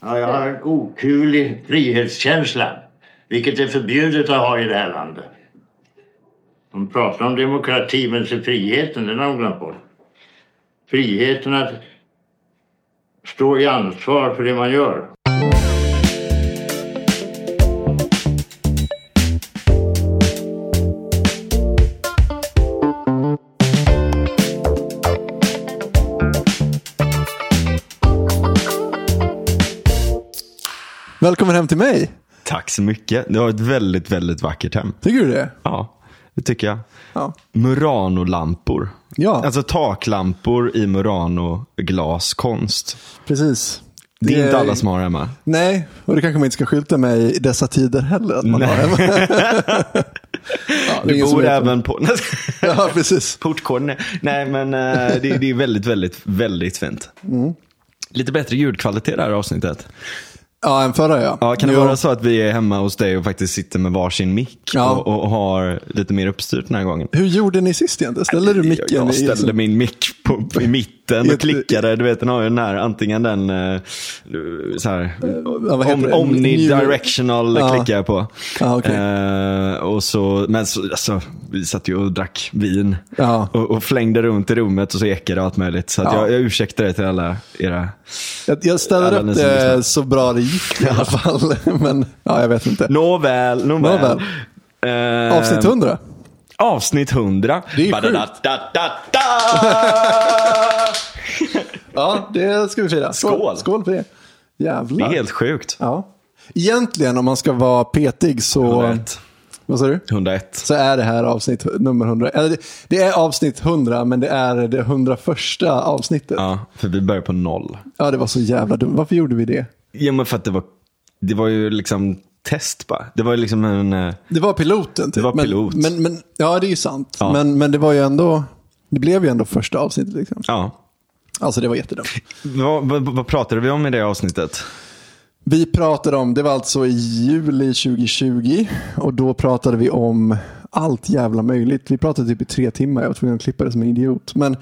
Ja, jag har en okulig frihetskänsla. Vilket är förbjudet att ha i det här landet. De pratar om demokrati, men så friheten, den har de glömt bort. Friheten att stå i ansvar för det man gör. Välkommen hem till mig. Tack så mycket. Det var ett väldigt, väldigt vackert hem. Tycker du det? Ja, det tycker jag. Ja. Murano-lampor. Ja. Alltså taklampor i Murano-glaskonst. Precis. Det är inte alla som har hemma. Nej, och det kanske man inte ska skylta med i dessa tider heller. Att man Nej. har hemma. ja, det Du bor även på... Ja, precis. Portkoden. Nej, men eh, det, det är väldigt, väldigt, väldigt fint. Mm. Lite bättre ljudkvalitet det här avsnittet. Ja, en förra ja. Ja, kan det Jo. vara så att vi är hemma hos dig och faktiskt sitter med varsin mick Ja. och, och har lite mer uppstyrt den här gången? Hur gjorde ni sist egentligen? Ställde du micken Jag i... ställde min mick på, på, i mitten och klickade. Du vet, den har ju den här, antingen den eh, så här, ja, heter om, omnidirectional Ja. klickar jag på. Ja, okej. Eh, och så, men så, alltså, vi satt ju och drack vin Ja. och, och flängde runt i rummet och så ekade allt möjligt. Så jag, jag ursäktar det till alla era. Jag, jag ställde Alla upp som det så bra det gick i alla fall. Men ja, jag vet inte. Nåväl, nåväl. Nåväl. Eh, Avsnitt 100. Avsnitt 100. Det är sjukt. Ja, det ska vi fira. Skål. Skål för det. Det Jävlar. är helt sjukt. Ja. Egentligen om man ska vara petig så... 101. Vad sa du? 101. Så är det här avsnitt nummer 100. Eller det, det är avsnitt 100 men det är det 101 avsnittet. Ja. Ja, för vi börjar på noll. det var så jävla dumt. Varför gjorde vi det? Ja, men för att det var, det var ju liksom test bara. Det var liksom en... eh, Det var piloten. Typ. Det var pilot. Men, men, men, ja, det är ju sant. Ja. Men, men det var ju ändå... Det blev ju ändå första avsnittet. Liksom. Ja. Alltså det var jättedumt. Vad, vad, vad pratade vi om i det avsnittet? Vi pratade om, det var alltså i juli 2020 och då pratade vi om allt jävla möjligt. Vi pratade typ i tre timmar, jag var tvungen att klippa det som en idiot. Men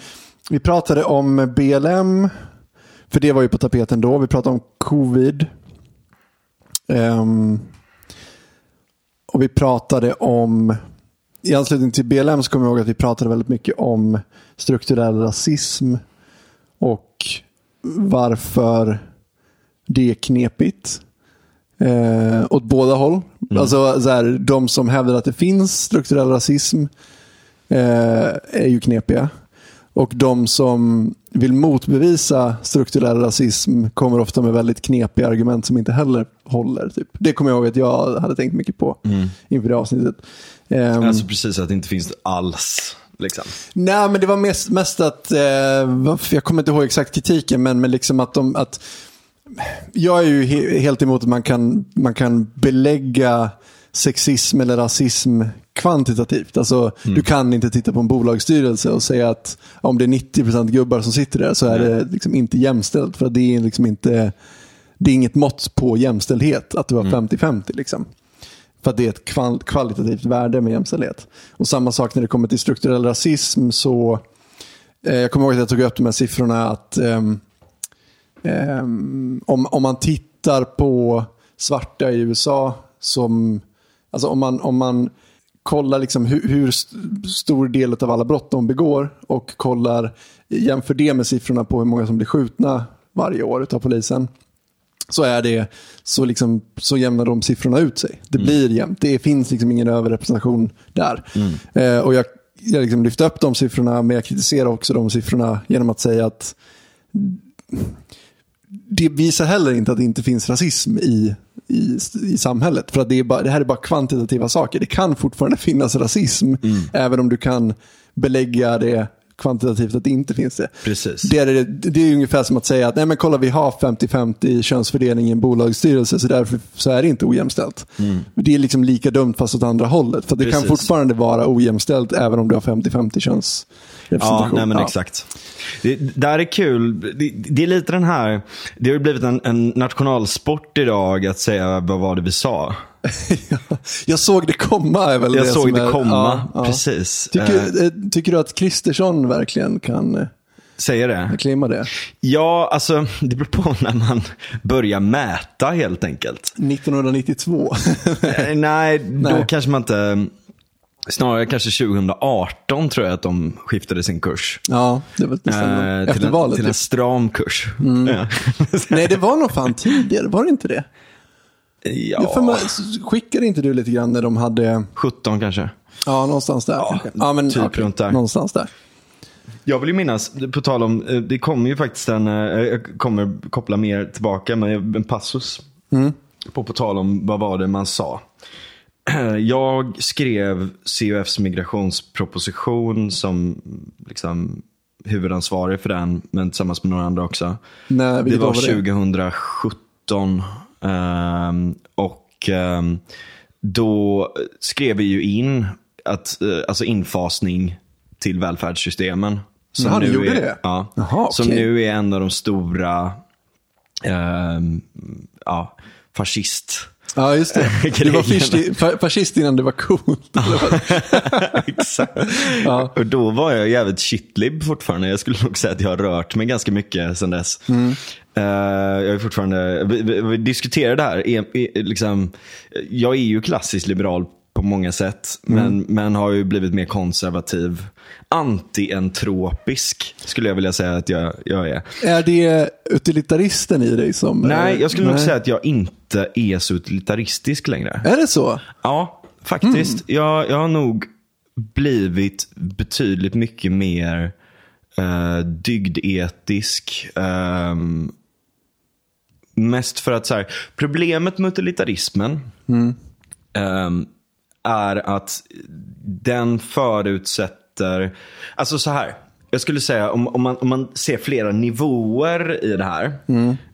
vi pratade om BLM, för det var ju på tapeten då. Vi pratade om covid. Ehm, och vi pratade om, i anslutning till BLM så kommer jag ihåg att vi pratade väldigt mycket om strukturell rasism och varför det är knepigt. Eh, åt båda håll. Alltså så här, de som hävdar att det finns strukturell rasism eh, är ju knepiga. Och de som vill motbevisa strukturell rasism kommer ofta med väldigt knepiga argument som inte heller håller. Typ. Det kommer jag ihåg att jag hade tänkt mycket på inför det avsnittet. Ehm, Alltså precis att det inte finns alls. Liksom. Nej, men det var mest, mest att, eh, jag kommer inte ihåg exakt kritiken, men, men liksom att de, att jag är ju he, helt emot att man kan, man kan belägga sexism eller rasism kvantitativt. Alltså, Du kan inte titta på en bolagsstyrelse och säga att om det är 90% gubbar som sitter där så är det liksom inte jämställt. För det är liksom inte, det är inget mått på jämställdhet att du har 50-50. Liksom. För att det är ett kval- kvalitativt värde med jämställdhet. Och samma sak när det kommer till strukturell rasism så, eh, jag kommer ihåg att jag tog upp de här siffrorna att ehm, om, om man tittar på svarta i USA som, alltså om man, om man kollar liksom hur, hur st- stor del av alla brott de begår och kollar, jämför det med siffrorna på hur många som blir skjutna varje år av polisen så är det så, liksom, så jämnar de siffrorna ut sig. Det blir jämnt. Det finns liksom ingen överrepresentation där. Eh, och jag, jag liksom lyfte upp de siffrorna, men jag kritiserar också de siffrorna genom att säga att det visar heller inte att det inte finns rasism i, i, i samhället. För att det, är bara, det här är bara kvantitativa saker. Det kan fortfarande finnas rasism, även om du kan belägga det kvantitativt att det inte finns det. Precis. Det är, det är ungefär som att säga att nej men kolla vi har 50-50 könsfördelning i en bolagsstyrelse så därför så är det inte ojämställt. Det är liksom lika dumt fast åt andra hållet. För det kan Precis. fortfarande vara ojämställt även om du har 50-50 Ja, könsrepresentation. nej men exakt. Det, där är kul. Det, det är lite den här, det har blivit en, en nationalsport idag att säga vad var det vi sa. Jag såg det komma. Är väl Jag det såg som det är, komma, ja, precis. Tycker, eh, tycker du att Kristersson verkligen kan... eh, Säger det? Claimar det. Ja, alltså det beror på när man börjar mäta helt enkelt. 1992. Eh, Nej, då Nej. kanske man inte... Snarare kanske 2018 tror jag att de skiftade sin kurs. ja, det var nästan Eh, efter till, en, valet. till en stram kurs. Ja. Nej, det var nog fan tidigare, var det inte det? Ja. För man, skickade inte du lite grann när de hade, 17 kanske. ja någonstans där Ja? Ja, men typ runt där. Någonstans där. Jag vill ju minnas, på tal om, eh, det kommer ju faktiskt en, eh, jag kommer koppla mer tillbaka, men en passus. På, på tal om vad var det man sa. Jag skrev CUFs migrationsproposition som liksom huvudansvarig för den, men tillsammans med några andra också. Nej, Det var var det? 2017. Ehm, och ehm, då skrev vi ju in att, eh, alltså infasning till välfärdssystemen. Som Jaha, nu gjorde är, det? Ja, Jaha, Som okej. nu är en av de stora ehm, ja, fascist Ja, just det. Du var fascist, fa- fascist innan det var coolt. Exakt. Ja. Och då var jag jävligt shitlib fortfarande. Jag skulle nog säga att jag har rört mig ganska mycket sedan dess. Eh, jag är fortfarande, vi, vi, vi diskuterade det här. Är, är, liksom, jag är ju klassiskt liberal på många sätt. Men, men har ju blivit mer konservativ. Anti-entropisk skulle jag vilja säga att jag, jag är. Är det utilitaristen i dig som... Nej, eh, jag skulle nog nej. säga att jag inte är så utilitaristisk längre. Är det så? Ja, faktiskt. Jag, jag har nog blivit betydligt mycket mer uh, dygdetisk. ehm, mest för att så här, problemet med utilitarismen ehm, är att den förutsätter, alltså så här. Jag skulle säga om, om, man, om man ser flera nivåer i det här.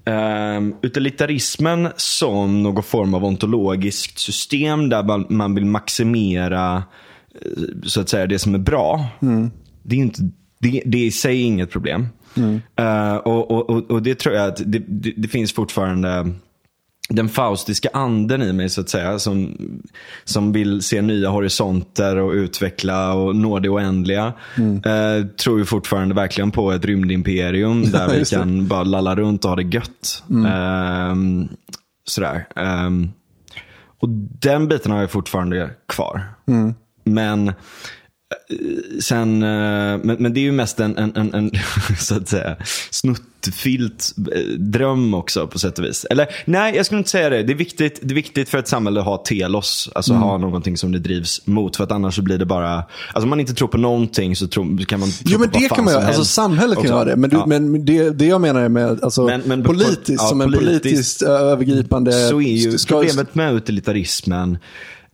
ehm, utilitarismen som någon form av ontologiskt system där man, man vill maximera eh, så att säga det som är bra. Det, är inte, det, det är i sig inget problem. Eh, och, och, och, och det tror jag att det, det, det finns fortfarande den faustiska anden i mig så att säga. Som, som vill se nya horisonter och utveckla och nå det oändliga. Eh, tror ju fortfarande verkligen på ett rymdimperium där vi kan bara lalla runt och ha det gött. Ehm, sådär. Ehm, och den biten har jag fortfarande kvar. Men eh, sen, eh, men, men det är ju mest en, en, en, en så att säga, snuttfyllt eh, dröm också på sätt och vis. Eller nej, jag skulle inte säga det. Det är viktigt, det är viktigt för ett samhälle att ha telos. Alltså ha någonting som det drivs mot. För att annars så blir det bara, alltså om man inte tror på någonting så tror, kan man tro Jo, men på vad det fan kan man göra. Alltså samhället kan göra det. Men, du, Ja. men det, det jag menar är med alltså, Men- men- politiskt, ja, som en politiskt- politiskt ö, övergripande... så är ju ska- problemet med utilitarismen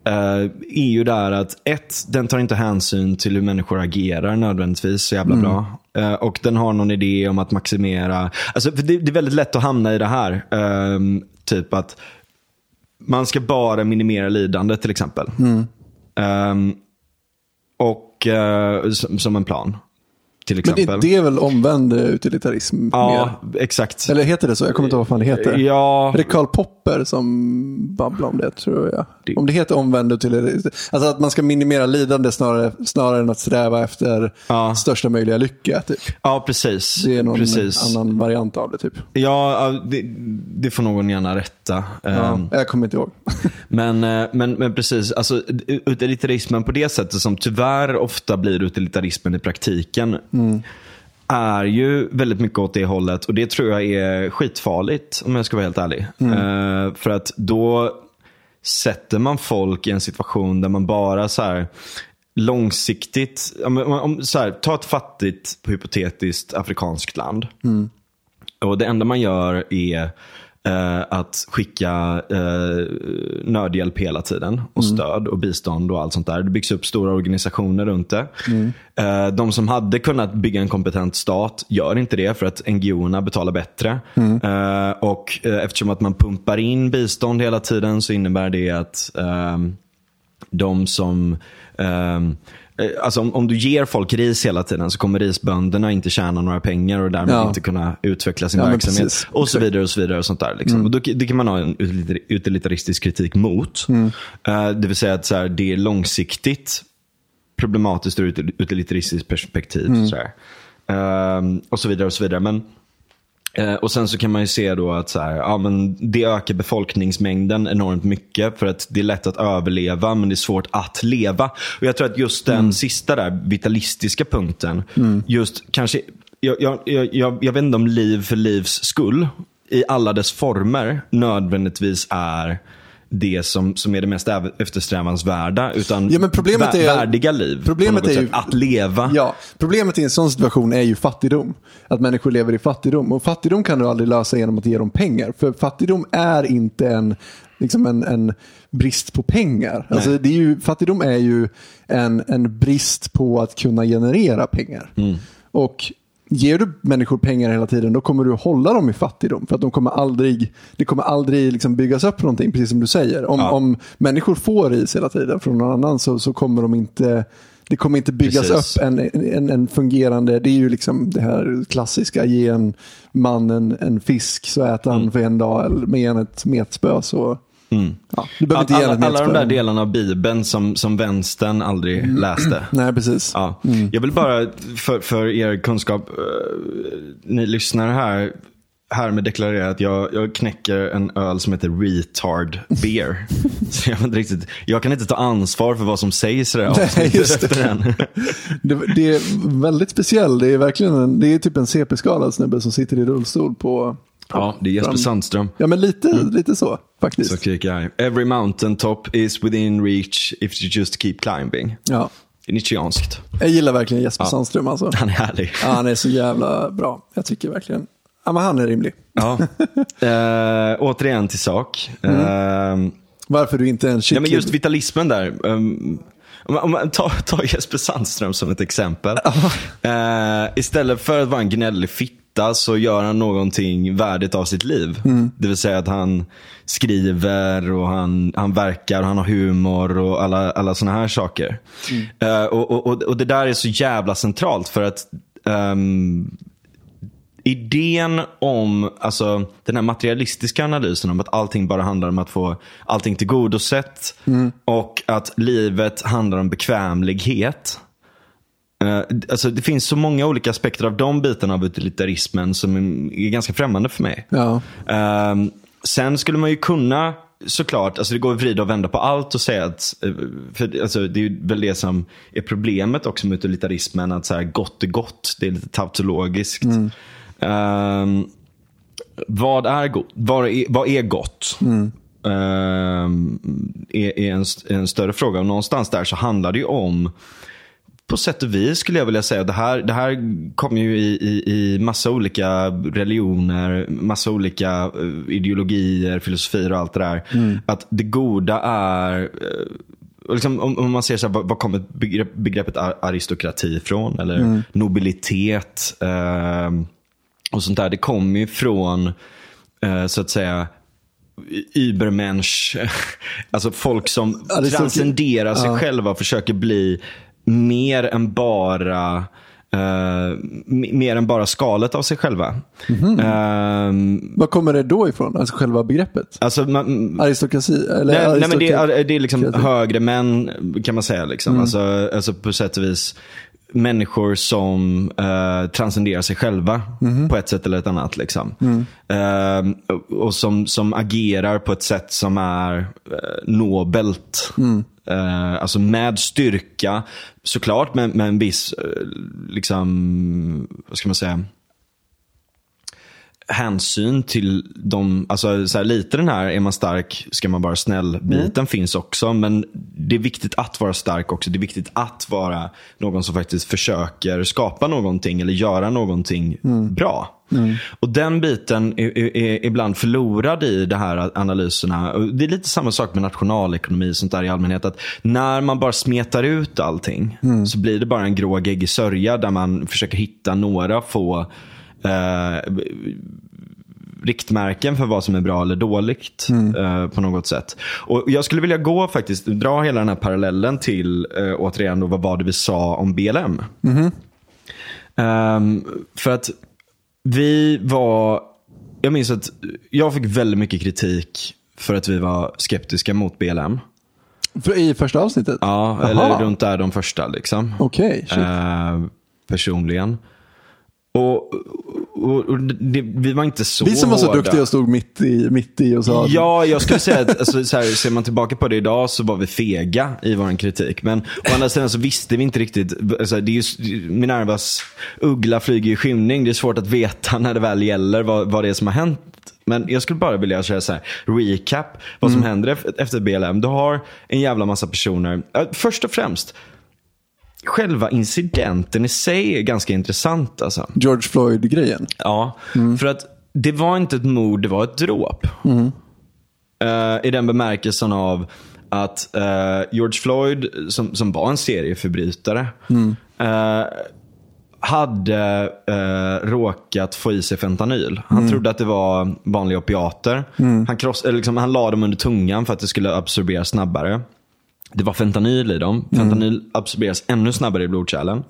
eh, är ju där att ett, den tar inte hänsyn till hur människor agerar nödvändigtvis så jävla bra. Eh, och den har någon idé om att maximera, alltså för det, det är väldigt lätt att hamna i det här. ehm, typ att man ska bara minimera lidande till exempel. Ehm, och eh, som, som en plan. Till Men exempel. det, det är väl omvänd eh, utilitarism ja, mer? exakt. Eller heter det så? Jag kommer inte ihåg vad fan det heter. Ja, Är det Karl Popper som babblar om det, tror jag? Det- Om det heter omvänd utilitarism. Alltså att man ska minimera lidande snarare, snarare än att sträva efter Ja. största möjliga lycka. Typ. ja precis. Det är någon precis. annan variant av det, typ. Ja, ja, det, det får någon gärna rätta. Ja, Ehm, jag kommer inte ihåg. Men, eh, men, men precis, alltså, utilitarismen på det sättet som tyvärr ofta blir utilitarismen i praktiken. Är ju väldigt mycket åt det hållet och det tror jag är skitfarligt om jag ska vara helt ärlig. Eh, för att då sätter man folk i en situation där man bara så här långsiktigt, om, om, om, så här, ta ett fattigt hypotetiskt afrikanskt land. Och det enda man gör är eh, att skicka eh, nödhjälp hela tiden. Och stöd och bistånd och allt sånt där. Det byggs upp stora organisationer runt det. Eh, de som hade kunnat bygga en kompetent stat gör inte det för att NGO-erna betalar bättre. Eh, och eh, eftersom att man pumpar in bistånd hela tiden så innebär det att ehm, de som ehm, eh, Alltså om, om du ger folk ris hela tiden så kommer risbönderna inte tjäna några pengar och därmed Ja. inte kunna utveckla sin Ja, verksamhet. Och så vidare och så vidare. och sånt där. Liksom. Och då, det kan man ha en util- utilitaristisk kritik mot. Eh, det vill säga att så här, det är långsiktigt problematiskt ur ett utilitaristiskt perspektiv. Så här. Ehm, och så vidare och så vidare. Men, eh, och sen så kan man ju se då att så här, ja, men det ökar befolkningsmängden enormt mycket. För att det är lätt att överleva men det är svårt att leva. Och Jag tror att just den sista där vitalistiska punkten, just kanske, jag, jag, jag, jag vet inte om liv för livs skull i alla dess former nödvändigtvis är det som, som är det mest äv- eftersträvansvärda. Utan Ja, men problemet vä- är- värdiga liv. problemet är ju-. Att leva. Ja, problemet i en sån situation är ju fattigdom. Att människor lever i fattigdom. Och fattigdom kan du aldrig lösa genom att ge dem pengar. För fattigdom är inte en, liksom en, en brist på pengar. Alltså det är ju, fattigdom är ju en, en brist på att kunna generera pengar. Mm. Och Ger du människor pengar hela tiden då kommer du hålla dem i fattigdom. För att de kommer aldrig, det kommer aldrig liksom byggas upp någonting, precis som du säger. Om, Ja. om människor får ris hela tiden från någon annan så, så kommer de inte det kommer inte byggas Precis. upp en, en, en fungerande, det är ju liksom det här klassiska, ge en man en, en fisk så äter han för en dag, eller med en ett metspö så, ja, du behöver inte Alla, alla de där delarna av Bibeln som, som vänstern aldrig läste. Nej, precis. Ja. Jag vill bara för, för er kunskap, eh, ni lyssnar här, härmed deklarera att jag, jag knäcker en öl som heter Retard Beer. Så jag, inte riktigt, jag kan inte ta ansvar för vad som sägs i det här Nej, just det. den. Det, det är väldigt speciellt, det är verkligen en, det är typ en CP-skadad snubbe som sitter i rullstol på, Ja, det är Jesper Sandström. ja men lite, lite så faktiskt. Så skriker jag. Every mountain top is within reach if you just keep climbing. Ja. Nietzscheanskt. Jag gillar verkligen Jesper Sandström alltså. Han är härlig. Ja, han är så jävla bra. Jag tycker verkligen, ja men han är rimlig. Ja. Eh, återigen till sak. Eh, Varför du inte är en Ja, kyckling. men just vitalismen där. Um, om man- tar, tar Jesper Sandström som ett exempel. Eh, istället för att vara en gnällig fitta så gör han någonting värdigt av sitt liv. Det vill säga att han skriver och han, han verkar och han har humor och alla, alla sådana här saker. Eh, och, och, och, och det där är så jävla centralt för att ehm, idén om alltså, den här materialistiska analysen om att allting bara handlar om att få allting tillgodosett och att livet handlar om bekvämlighet. Eh, alltså, det finns så många olika aspekter av de bitarna av utilitarismen som är ganska främmande för mig. Ja. Ehm, sen skulle man ju kunna såklart, alltså det går att vrida och vända på allt och säga att, eh, för alltså det är väl det som är problemet också med utilitarismen, att så här, gott är gott, det är lite tautologiskt. Ehm, vad är gott? Vad är, vad är gott? Ehm, är, är, en, en större fråga. Och någonstans där så handlar det ju om på sätt och vis skulle jag vilja säga. Det här, det här kommer ju i, i, i massa olika religioner, massa olika eh, ideologier, filosofier och allt det där. Att det goda är, eh, liksom, om, om man ser så här, vad, kommer begrepp, begreppet ar- aristokrati ifrån? Eller nobilitet eh, och sånt där. Det kommer ju från, eh, så att säga, Übermensch, alltså folk som Aristokrati. transcenderar sig Ja. själva och försöker bli mer än bara m- mer än bara skalet av sig själva. Mhm. Ehm, Var kommer det då ifrån? Alltså själva begreppet? alltså, man, Aristokrati? Eller Nej, nej men det är, det är liksom högre män kan man säga. Liksom. Alltså, alltså på sätt och vis människor som eh, transcenderar sig själva på ett sätt eller ett annat. Liksom. Eh, och- och som, som agerar på ett sätt som är eh, nobelt. Eh, alltså med styrka, såklart med, med en viss, eh, liksom, vad ska man säga, hänsyn till de, alltså så här, lite den här är man stark ska man vara snäll biten finns också. Men det är viktigt att vara stark också. Det är viktigt att vara någon som faktiskt försöker skapa någonting eller göra någonting bra. Och den biten är, är, är ibland förlorad i de här analyserna. Det är lite samma sak med nationalekonomi och sånt där i allmänhet. Att när man bara smetar ut allting så blir det bara en grå geggig sörja där man försöker hitta några få eh, riktmärken för vad som är bra eller dåligt eh, på något sätt. Och Jag skulle vilja gå faktiskt, dra hela den här parallellen till eh, återigen då, vad var det vi sa om BLM. Ehm, för att vi var, jag minns att jag fick väldigt mycket kritik för att vi var skeptiska mot BLM. För- I första avsnittet? Ja, Jaha. eller runt där de första liksom. Okej, shit. Eh, personligen. Och, och, och det, vi var inte så Vi som var så hårda. duktiga och stod mitt i, mitt i och sa Ja, jag skulle säga att alltså, så här, ser man tillbaka på det idag så var vi fega i vår kritik. Men å andra sidan så visste vi inte riktigt. Alltså, det är just, Minervas uggla flyger i skymning. Det är svårt att veta när det väl gäller vad, vad det är som har hänt. Men jag skulle bara vilja köra så här, recap vad som händer ef- efter BLM. Du har en jävla massa personer. Först och främst, själva incidenten i sig är ganska intressant. Alltså. George Floyd-grejen. Ja, för att det var inte ett mord, det var ett dråp. Eh, I den bemärkelsen av att eh, George Floyd, som, som var en serieförbrytare, eh, hade eh, råkat få i sig fentanyl. Han trodde att det var vanliga opiater. Han, kross, eller liksom, han la dem under tungan för att det skulle absorberas snabbare. Det var fentanyl i dem. Fentanyl absorberas ännu snabbare i blodkärlen.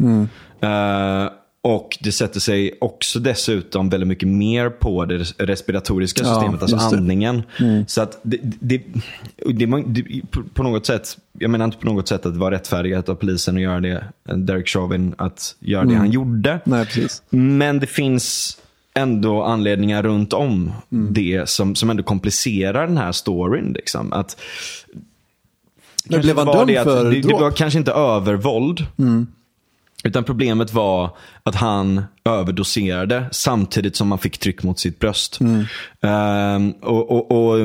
Eh, och det sätter sig också dessutom väldigt mycket mer på det res- respiratoriska Ja, systemet, alltså just det. andningen. Så att det, det, det, det, på, något sätt, jag menar inte på något sätt att det var rättfärdigat av polisen att göra det, Derek Chauvin, att göra det han gjorde. Nej. Men det finns ändå anledningar runt om Mm. det som, som ändå komplicerar den här storyn. Liksom. Att, Men blev han dömd det för det, det? Mm. var kanske inte övervåld. Utan problemet var att han överdoserade samtidigt som han fick tryck mot sitt bröst. Mm. Ehm, och, och, och,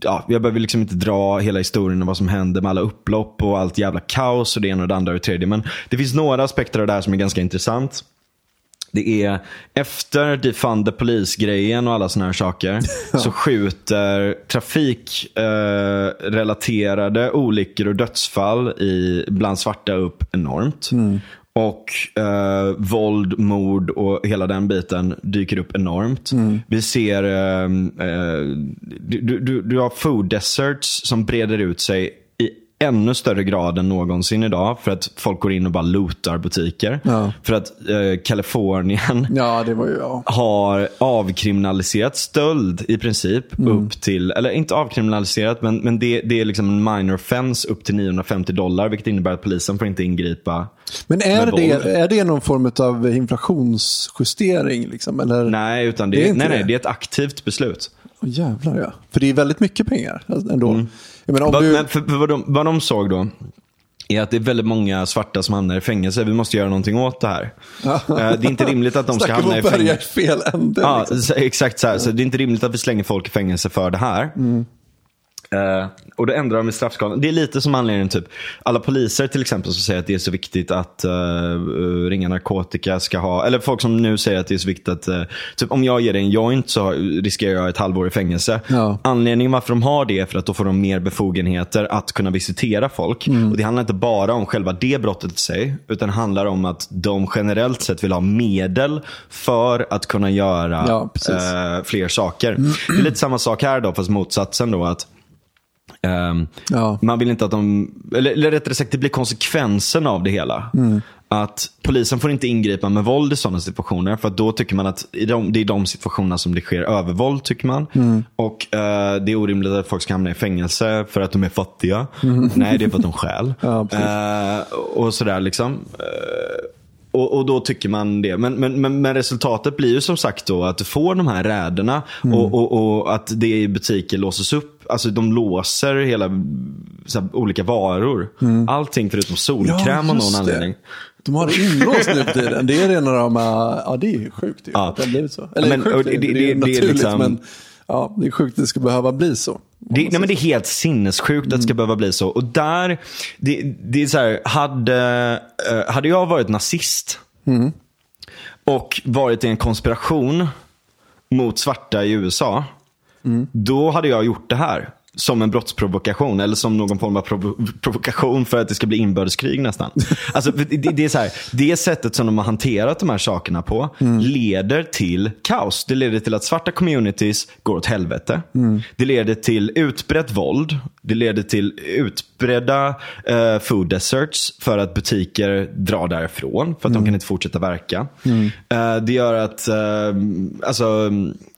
ja, jag behöver liksom inte dra hela historien om vad som hände med alla upplopp och allt jävla kaos och det ena och det andra och det tredje. Men det finns några aspekter av det här som är ganska intressant. Det är efter defund the police-grejen och alla såna här saker så skjuter trafikrelaterade eh, olyckor och dödsfall i, bland svarta upp enormt. Och eh, våld, mord och hela den biten dyker upp enormt. Vi ser, eh, eh, du, du, du har food deserts som breder ut sig ännu större grad än någonsin idag. För att folk går in och bara lootar butiker. Ja. För att eh, Kalifornien Ja, ju... Ja. har avkriminaliserat stöld i princip. Mm. Upp till, eller inte avkriminaliserat, men, men det, det är liksom en minor offense upp till 950 dollar. Vilket innebär att polisen får inte ingripa. Men är det, är det någon form av inflationsjustering? Liksom? Eller? Nej, utan det, Det är nej, nej, det. det är ett aktivt beslut. Jävlar ja. För det är väldigt mycket pengar alltså, ändå. Jag menar, om Vad- du... Men för, för vad, de, vad de såg då är att det är väldigt många svarta som hamnar i fängelse. Vi måste göra någonting åt det här. Eh, Det är inte rimligt att de ska hamna i att börja i fängelse. fel ände. Ja, liksom. exakt så här. Så det är inte rimligt att vi slänger folk i fängelse för det här. Eh, och då ändrar de i straffskalan. Det är lite som anledningen typ. Alla poliser till exempel som säger att det är så viktigt att uh, ringa narkotika ska ha. Eller folk som nu säger att det är så viktigt att. eh, typ om jag ger dig en joint så riskerar jag ett halvår i fängelse. Ja. Anledningen varför de har det är för att då får de mer befogenheter att kunna visitera folk. Mm. Och Det handlar inte bara om själva det brottet i sig. Utan det handlar om att de generellt sett vill ha medel för att kunna göra Ja, fler saker. Det är lite samma sak här då, fast motsatsen då. att ehm, Ja. Man vill inte att de, eller, eller rättare sagt det blir konsekvensen av det hela. Mm. Att polisen får inte ingripa med våld i sådana situationer. För då tycker man att de, det är de situationerna som det sker övervåld tycker man. Mm. Och eh, det är orimligt att folk ska hamna i fängelse för att de är fattiga. Nej, det är för att de stjäl. Mm. Ja. Eh, och sådär liksom. Eh, och, och då tycker man det. Men, men, men, men resultatet blir ju som sagt då att du får de här räderna Mm. och, och, och att det i butiker låses upp. Alltså de låser hela här, olika varor. Allting förutom solkräm av någon Mm. det. anledning. De har det inlåst nu för tiden. Det är rena rama... Ja, det är ju sjukt ju. Ja. Att det har blivit så. Eller Men, sjukt, det, det- det, det är naturligt, liksom- men ja, det är sjukt att det ska behöva bli så. Det, nej, men det är helt sinnessjukt att det Mm. ska behöva bli så. Och där, det, det är så här, hade, eh, hade jag varit nazist Mm. och varit i en konspiration mot svarta i USA, Mm. då hade jag gjort det här. Som en brottsprovokation eller som någon form av provo- provokation för att det ska bli inbördeskrig nästan. Alltså, det, det, är så här, det sättet som de har hanterat de här sakerna på leder till kaos. Det leder till att svarta communities går åt helvete. Det leder till utbrett våld. Det leder till utbredda eh, food deserts för att butiker drar därifrån för att de kan inte fortsätta verka. Eh, det gör att, eh, alltså,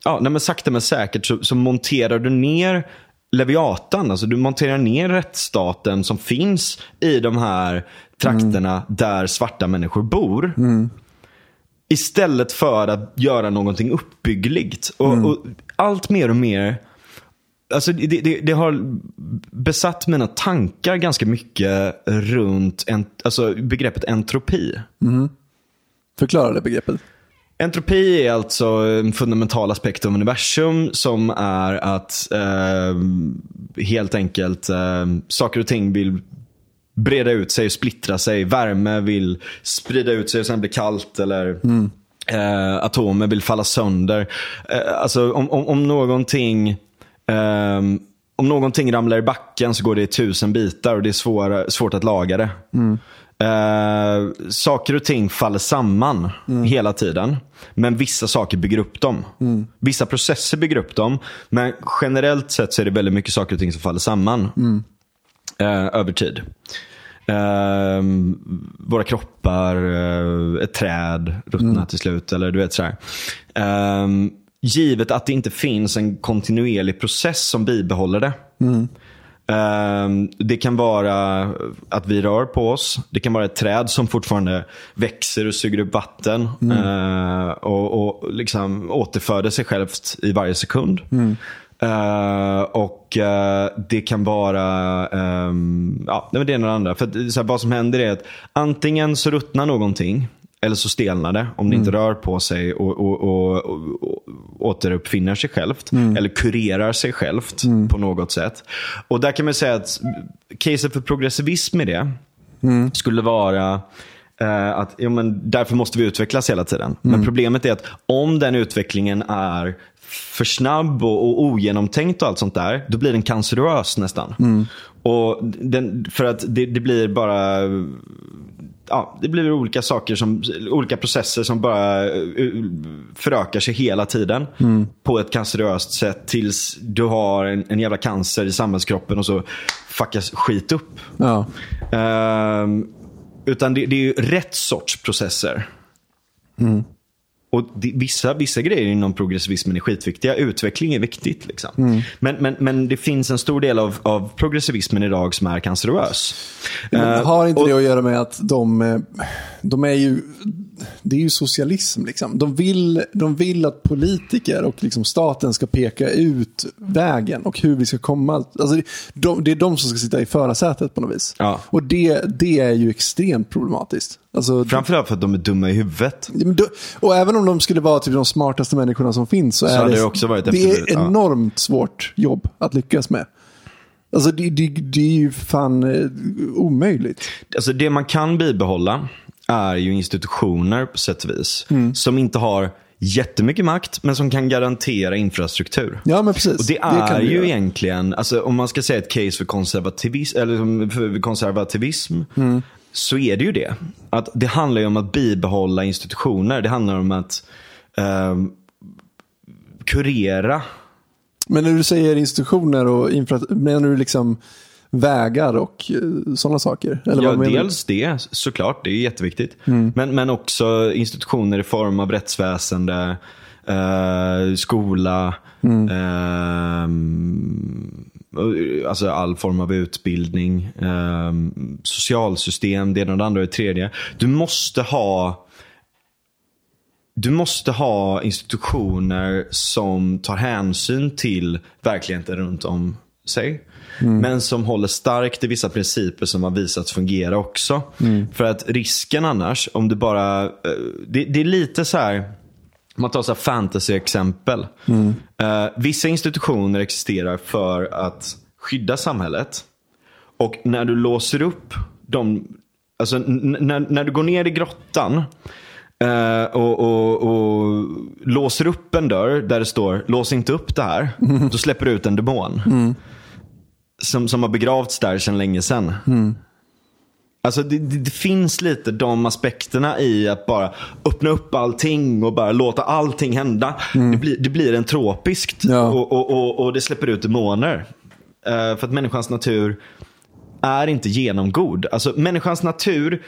ja, nej, men sakta men säkert så, så monterar du ner Leviatan, alltså du monterar ner rättsstaten som finns i de här trakterna där svarta människor bor. Istället för att göra någonting uppbyggligt. Och, Mm. och allt mer och mer Alltså det, det, det har besatt mina tankar ganska mycket runt en, alltså begreppet entropi. Förklara det begreppet. Entropi är alltså en fundamental aspekt av universum som är att eh, helt enkelt eh, saker och ting vill breda ut sig och splittra sig. Värme vill sprida ut sig och sen bli kallt. Eller eh, atomer vill falla sönder. Eh, alltså om, om, om någonting ehm, om någonting ramlar i backen så går det i tusen bitar och det är svåra, svårt att laga det. Eh, saker och ting faller samman hela tiden. Men vissa saker bygger upp dem. Vissa processer bygger upp dem. Men generellt sett så är det väldigt mycket saker och ting som faller samman. Eh, över tid. Eh, våra kroppar, eh, ett träd ruttnar till slut. Eller du vet sådär. Eh, givet att det inte finns en kontinuerlig process som bibehåller det. Ehm, Det kan vara att vi rör på oss. Det kan vara ett träd som fortfarande växer och suger upp vatten. eh, och, och liksom återföder sig självt i varje sekund. Eh, och eh, det kan vara, ehm, ja det ena och det andra. För att, så här, vad som händer är att antingen så ruttnar någonting. Eller så stelnar det om det inte rör på sig och, och, och återuppfinner sig självt. Eller kurerar sig självt på något sätt. Och där kan man säga att caset för progressivism i det skulle vara eh, att ja, men därför måste vi utvecklas hela tiden. Men problemet är att om den utvecklingen är för snabb och, och ogenomtänkt och allt sånt där, då blir den cancerös nästan. Och den, för att det, det blir bara ja, det blir olika saker, som, olika processer som bara eh, förökar sig hela tiden. På ett canceröst sätt tills du har en, en jävla cancer i samhällskroppen och så fuckas skit upp. Ja. Ehm, utan det, det är ju rätt sorts processer. Och det, vissa, vissa grejer inom progressivismen är skitviktiga. Utveckling är viktigt. Liksom. Men, men, men det finns en stor del av, av progressivismen idag som är cancerös. Men Eh, har inte och- det att göra med att de, eh, de är ju, det är ju socialism liksom. De vill, de vill att politiker och liksom staten ska peka ut vägen och hur vi ska komma. Alltså, det- de, det är de som ska sitta i förarsätet på något vis. Ja. Och det, det är ju extremt problematiskt. Alltså, Framförallt för att de är dumma i huvudet. Och även om de skulle vara typ de smartaste människorna som finns så, är hade det, det också varit det är ja. enormt svårt jobb att lyckas med. Alltså det, det, det är ju fan eh, omöjligt. Alltså det man kan bibehålla är ju institutioner på sätt och vis. Mm. Som inte har jättemycket makt men som kan garantera infrastruktur. Ja men precis. Och det är vi ju göra. egentligen, alltså, om man ska säga ett case för konservativism, eller för konservativism Mm. så är det ju det. Att det handlar ju om att bibehålla institutioner. Det handlar om att ehm, kurera. Men när du säger institutioner och infra, menar du liksom vägar och sådana saker? Eller Ja, dels det såklart, det är jätteviktigt. Men, men också institutioner i form av rättsväsende, eh, skola, ehm, och, alltså all form av utbildning, ehm, socialsystem, det ena och det andra och det tredje. Du måste ha du måste ha institutioner som tar hänsyn till verkligheten runt om sig. Men som håller starkt i vissa principer som har visats fungera också. För att risken annars, om du bara... eh, Det, det är lite så här... Om man tar så fantasy-exempel. Eh, vissa institutioner existerar för att skydda samhället. Och när du låser upp de... Alltså när, när du går ner i grottan eh, och, och, och låser upp en dörr där det står lås inte upp det här. Då släpper du ut en demon. Som, som har begravts där sedan länge sedan. Alltså det, det, det finns lite de aspekterna i att bara öppna upp allting och bara låta allting hända. Det, blir, det blir en tropiskt Ja. och, och, och, och det släpper ut demoner. Eh, för att människans natur är inte genomgod. Alltså människans natur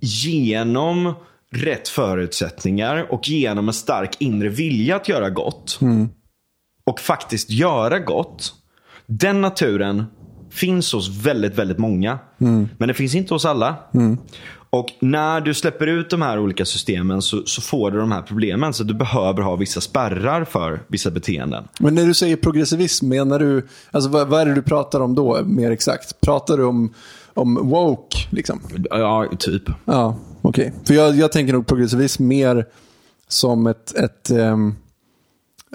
genom rätt förutsättningar och genom en stark inre vilja att göra gott. Och faktiskt göra gott. Den naturen finns hos väldigt, väldigt många. Men det finns inte hos alla. Och när du släpper ut de här olika systemen så, så får du de här problemen. Så du behöver ha vissa spärrar för vissa beteenden. Men när du säger progressivism, menar du, alltså vad, vad är det du pratar om då mer exakt? Pratar du om, om woke liksom? Ja, typ. Ja, okej. För jag, jag tänker nog progressivism mer som ett, ett um,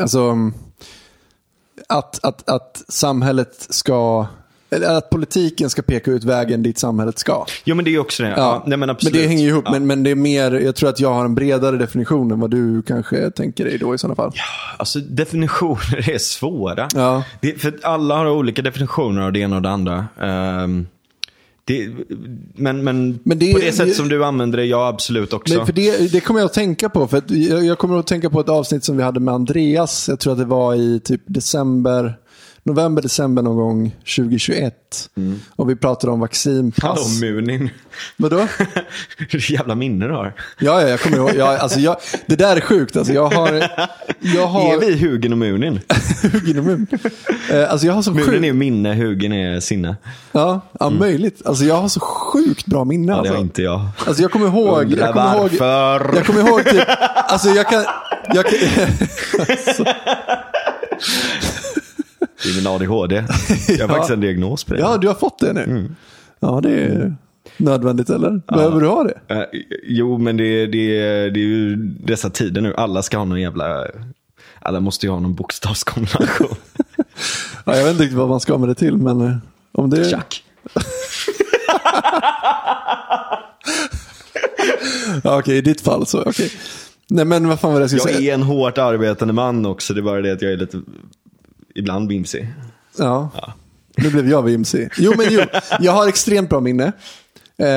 alltså att, att, att samhället ska eller att politiken ska peka ut vägen dit samhället ska. Jo, men det är också det. Ja. Ja. nej, men, Men det hänger ihop. Ja. Men, men det är mer, jag tror att jag har en bredare definition än vad du kanske tänker dig då i sådana fall. Alltså definitioner är svåra. Ja. Det, för alla har olika definitioner av det ena och det andra. Ehm, det, men, men, Men det- på det sätt som du använder det, ja absolut också. Men för det, det kommer jag att tänka på. För jag, jag kommer att tänka på ett avsnitt som vi hade med Andreas. Jag tror att det var i typ december, november, december någon gång 2021. Och vi pratade om Hallå vaccinpass. Munin. Vadå? Hur jävla minne du har. Ja, ja, jag kommer ihåg. Ja, alltså jag, det där är sjukt. Alltså jag har... Jag har Är vi Hugen och Munin? Hugin och Mun. Eh, Alltså jag har så Munin sjukt... är minne, Hugen är sinne. Ja, ja möjligt. Alltså jag har så sjukt bra minne. Ja, det alltså. har inte jag. Alltså jag kommer ihåg. Undrar Jag kommer ihåg, varför. jag kommer ihåg typ. Alltså jag kan. Jag kan Det är min ADHD. Jag har faktiskt en diagnos på det. ja, du har fått det nu. Mm. Ja, det är nödvändigt eller? Behöver du ha det? Eh, jo, men det, det, det är ju dessa tider nu. Alla ska ha någon jävla... Alla måste ju ha någon bokstavskombination. Ja, jag vet inte riktigt vad man ska med det till, men eh, om det... Tjack. Ja, okej, i ditt fall så. Okej. Nej, men vad fan var det jag skulle Jag säga? är en hårt arbetande man också. Det är bara det att jag är lite, ibland vimsig. Ja. Nu blev jag vimsig. Jo, men jo. Jag har extremt bra minne. Eh,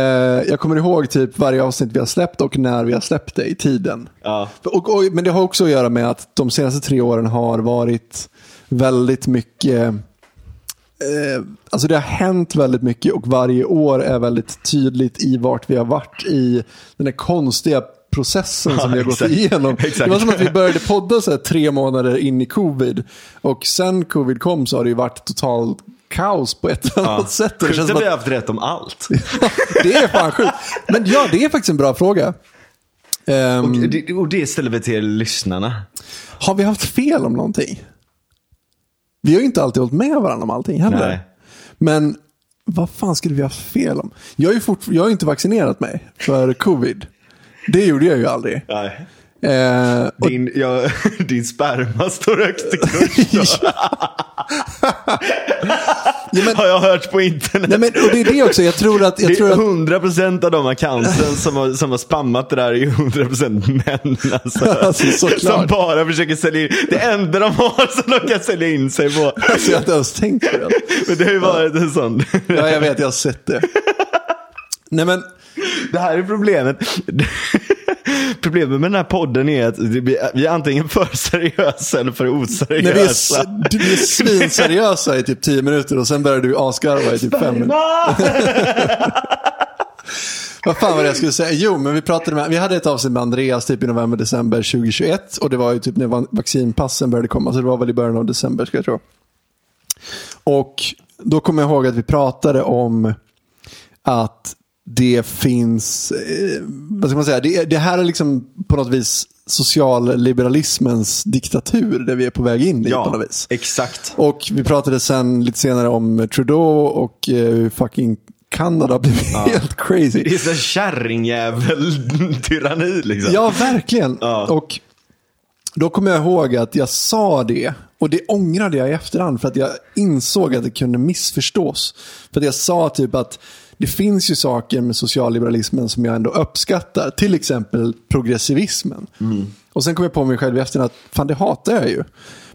jag kommer ihåg typ varje avsnitt vi har släppt och när vi har släppt det i tiden. Ja. Och, och, men det har också att göra med att de senaste tre åren har varit väldigt mycket eh, Alltså det har hänt väldigt mycket och varje år är väldigt tydligt i vart vi har varit i den här konstiga processen som Ja, vi har gått exakt. igenom. Exakt. Det var som att vi började podda så här tre månader in i covid. Och sen covid kom så har det ju varit total kaos på ett eller annat sätt. Det, Sjukt känns att som vi att, har haft rätt om allt. det är fan sjukt. Men ja, det är faktiskt en bra fråga. Ehm, Och det, och det ställer vi till lyssnarna. Har vi haft fel om någonting? Vi har ju inte alltid hållit med varandra om allting heller. Nej. Men vad fan skulle vi ha haft fel om? Jag har ju fort, jag ju inte vaccinerat mig för covid. Det gjorde jag ju aldrig. Nej. Eh, och, Din, ja, din sperma står högst i kurs. då. ja, men, Har jag hört på internet. nej, men, och det är det också, jag tror att... Jag det tror är att 100% av de accounten som har, som har spammat det där är ju 100% män. Alltså, Alltså, som bara försöker sälja in. Det enda de har som de kan sälja in sig på. alltså, jag har inte ens tänkt på det. Men det har ju varit en sån. Ja, jag vet, jag har sett det. Nej, men... Det här är problemet. Problemet med den här podden är att vi vi är antingen för seriösa eller för När vi är, oseriösa. du är svinseriösa i typ tio minuter och sen börjar du asgarva i typ fem minuter. Vad fan var det jag skulle säga? Jo, men vi pratade med, vi hade ett avsnitt med Andreas typ i november, december 2021. Och det var ju typ när va- vaccinpassen började komma, så det var väl i början av december ska jag tro. Och då kommer jag ihåg att vi pratade om att det finns, eh, vad ska man säga, det, det här är liksom på något vis socialliberalismens diktatur där vi är på väg in i på något vis. exakt. Och vi pratade sen lite senare om Trudeau och eh, fucking Kanada blev helt crazy. Det är så kärringjävel-tyranni liksom. Ja, verkligen. Ja. Och då kommer jag ihåg att jag sa det. Och det ångrade jag i efterhand för att jag insåg att det kunde missförstås. För att jag sa typ att det finns ju saker med socialliberalismen som jag ändå uppskattar. Till exempel progressivismen. Och sen kom jag på mig själv i efterhand att fan det hatar jag ju.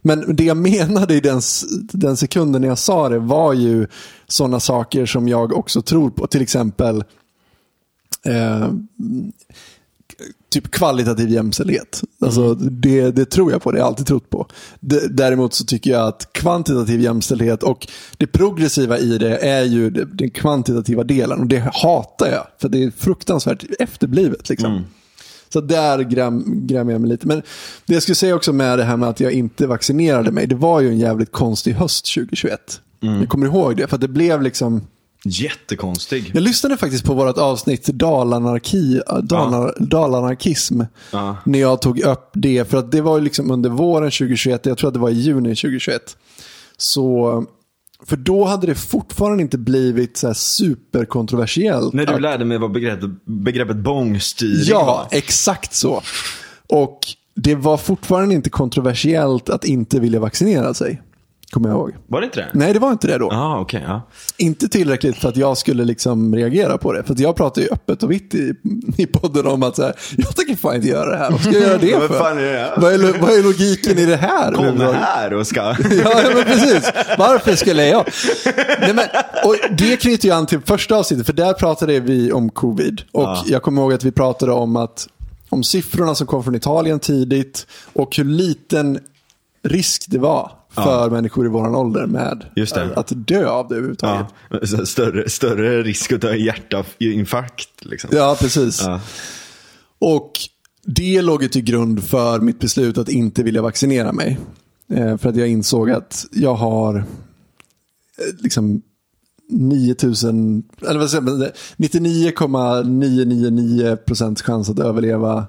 Men det jag menade i den, den sekunden när jag sa det var ju sådana saker som jag också tror på. Till exempel eh, typ kvalitativ jämställdhet. Alltså, det, det tror jag på, det har jag alltid trott på. Däremot så tycker jag att kvantitativ jämställdhet och det progressiva i det är ju den kvantitativa delen. Och det hatar jag, för det är fruktansvärt efterblivet. Liksom. Så där gräm, grämer jag mig lite. Men det jag skulle säga också med det här med att jag inte vaccinerade mig, det var ju en jävligt konstig höst 2021. Jag kommer ihåg det, för att det blev liksom Jättekonstig. Jag lyssnade faktiskt på vårt avsnitt Dalanarki, Dalar, Dalanarkism. Ja. När jag tog upp det. För att det var ju liksom under våren 2021. Jag tror att det var i juni 2021. Så, för då hade det fortfarande inte blivit så superkontroversiellt. När du att- lärde mig vad begreppet, begreppet bångstyring Ja, var. exakt så. Och det var fortfarande inte kontroversiellt att inte vilja vaccinera sig. Kommer jag ihåg. Var det inte det? Nej, det var inte det då. Ja, okej. ja. Inte tillräckligt för att jag skulle liksom reagera på det. För jag pratar ju öppet och vitt i, i podden om att här, jag tänker fan inte göra det här. Vad ska jag göra det Vad för? fan är det? Vad, är, vad är logiken i det här? Kommer här och ska... Ja, ja, men precis. Varför skulle jag? Nej, men, och det knyter ju an till första avsnittet, för där pratade vi om covid. Och Ja. jag kommer ihåg att vi pratade om, att, om siffrorna som kom från Italien tidigt och hur liten risk det var för människor i våran ålder med att dö av det överhuvudtaget. Ja, större, större risk att dö i hjärtinfarkt. Liksom. Ja, precis. Ja. Och det låg ju till grund för mitt beslut att inte vilja vaccinera mig. Eh, för att jag insåg att jag har eh, liksom 9000, eller vad säger man, 99,999% chans att överleva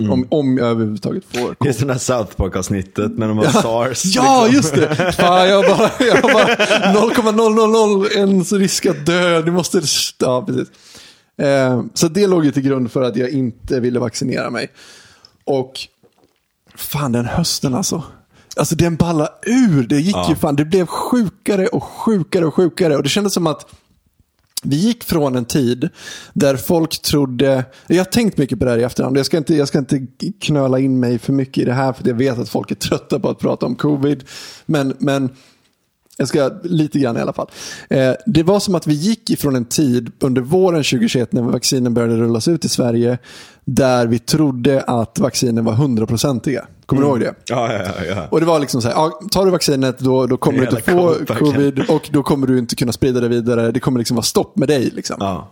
eh, om, om jag överhuvudtaget får Det är sådana South Park-avsnittet när de har sars. Ja, liksom. just det! Fan, jag bara, jag bara 0,001 risk att dö. Du måste... Ja, precis. Eh, så det låg ju till grund för att jag inte ville vaccinera mig. Och fan, den hösten alltså. Alltså den balla ur. Det gick ju fan, det blev sjukare och sjukare och sjukare. Och det kändes som att vi gick från en tid där folk trodde, jag har tänkt mycket på det här i efterhand, jag ska inte, jag ska inte knöla in mig för mycket i det här för jag vet att folk är trötta på att prata om covid. Men, men jag ska lite grann i alla fall. Eh, det var som att vi gick ifrån en tid under våren 2021 när vaccinen började rullas ut i Sverige där vi trodde att vaccinen var hundraprocentiga. Kommer du ihåg det? Ja, ja, ja. Och det var liksom så här, ja, tar du vaccinet då, då kommer du inte få verkligen. covid och då kommer du inte kunna sprida det vidare. Det kommer liksom vara stopp med dig. Liksom. ja.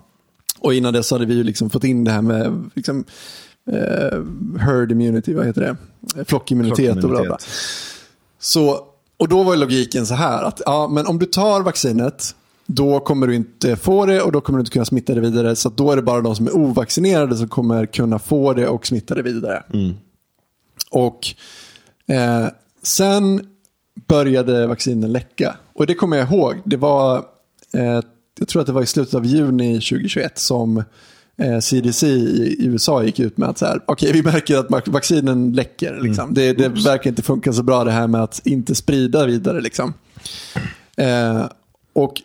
Och innan dess hade vi ju liksom fått in det här med liksom, eh, herd immunity, vad heter det? Flockimmunitet och bla bla. Flockimmunitet. Så, och då var logiken så här att ja, men om du tar vaccinet då kommer du inte få det och då kommer du inte kunna smitta det vidare. Så då är det bara de som är ovaccinerade som kommer kunna få det och smitta det vidare. Och eh, sen började vaccinen läcka. Och det kommer jag ihåg. Det var, eh, jag tror att det var i slutet av juni 2021 som eh, CDC i USA gick ut med att så här, okej vi märker att vac- vaccinen läcker. Liksom. Det, det verkar inte funka så bra det här med att inte sprida vidare. Liksom. Eh, och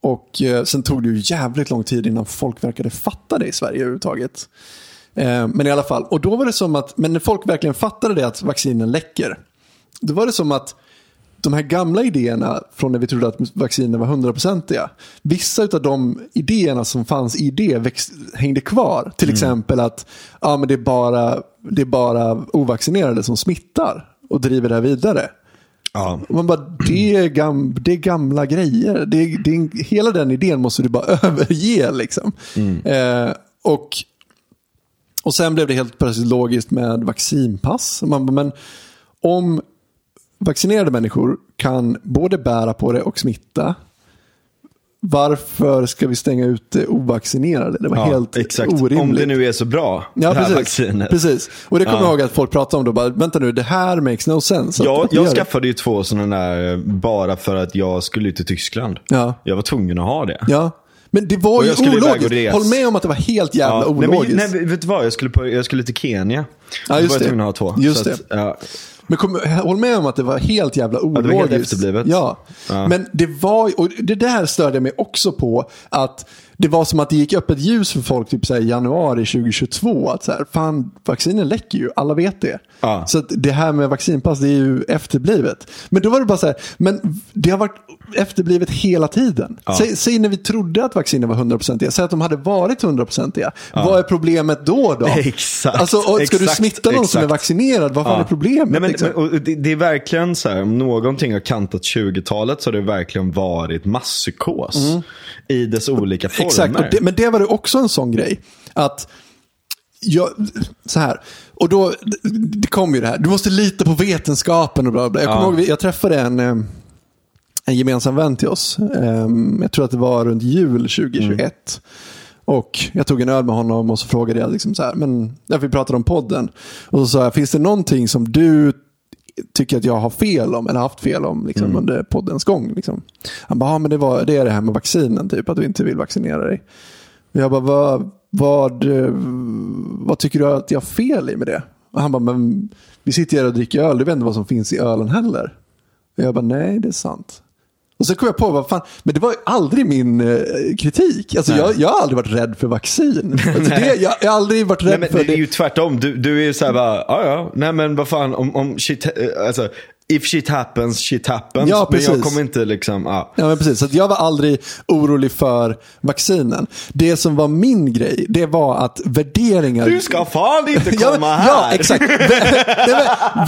och eh, sen tog det ju jävligt lång tid innan folk verkade fatta det i Sverige överhuvudtaget. Eh, men i alla fall, och då var det som att, men när folk verkligen fattade det att vaccinen läcker, då var det som att de här gamla idéerna från när vi trodde att vaccinen var hundraprocentiga, vissa av de idéerna som fanns i det växt, hängde kvar. Till exempel att ja, men det, är bara, det är bara ovaccinerade som smittar och driver det här vidare. ja. Man bara, det är, gam, det är gamla grejer. Det är, det är, hela den idén måste du bara överge. Liksom. Eh, och, och sen blev det helt plötsligt logiskt med vaccinpass. Man bara, men om vaccinerade människor kan både bära på det och smitta. Varför ska vi stänga ut det ovaccinerade? Det var ja helt exakt. orimligt. Om det nu är så bra, Ja, det här precis. vaccinet. precis. Och det kommer Ja. jag ihåg att folk pratade om då. Bara, Vänta nu, det här makes no sense. att- Jag, jag skaffade ju två sådana där bara för att jag skulle till Tyskland. Ja. Jag var tvungen att ha det. Ja. Men det var ju ologiskt. Håll med om att det var helt jävla Ja, nej, ologiskt. men, nej, vet du vad? Jag skulle, på, jag skulle till Kenya. Ja, Då just var jag tvungen att ha två. Just Så det. Att, ja, Men kom, håll med om att det var helt jävla ologiskt. det var helt efterblivet. Ja. Ja. Men det var, och det där störde jag mig också på. Att det var som att det gick upp ett ljus för folk typ så här, januari 2022. Att så här, fan, vaccinen läcker ju, alla vet det. Ja. Så det här med vaccinpass, det är ju efterblivet. Men då var det bara så här, men det har varit efterblivet hela tiden. Säg, säg när vi trodde att vaccinen var 100%iga, säg att de hade varit 100%iga. Vad är problemet då? då? Exakt, Alltså, ska du exakt, smitta någon som är exakt. vaccinerad, vad fan är problemet? Nej, men, liksom? men, det, det är verkligen så här, om någonting har kantat 20-talet så har det verkligen varit masspsykos i dess olika former. Mm. Exakt, det, men det var det också en sån grej. Att jag, så här, och då, det kom ju det här, du måste lita på vetenskapen och bla bla. Jag kommer Ja. ihåg, jag träffade en, eh, en gemensam vän till oss. Ehm, jag tror att det var runt jul 2021. Och jag tog en öl med honom och så frågade jag, liksom så här, men, vi pratade om podden. Och så sa jag, finns det någonting som du tycker att jag har fel om eller haft fel om liksom, under poddens gång? Liksom. Han bara, ja, men det, var, det är det här med vaccinen, typ, att du inte vill vaccinera dig. Och jag bara, vad, vad, vad tycker du att jag har fel i med det? Och han bara, men vi sitter här och dricker öl, du vet inte vad som finns i ölen heller. Och jag bara, nej det är sant. Och så kom jag på, vad fan, men det var ju aldrig min eh, kritik. Alltså jag, jag har aldrig varit rädd för vaccin. Alltså det, jag, jag har aldrig varit rädd Nej, men för det det. är ju tvärtom. Du, du är ju såhär bara, ja ja, nej men vad fan, om, om shit, eh, alltså, if shit happens, shit happens. Ja, men jag kommer inte liksom, ja. Ja, men precis. Så jag var aldrig orolig för vaccinen. Det som var min grej, det var att värderingar... Du ska fan inte Ja, komma men- här. Ja, exakt.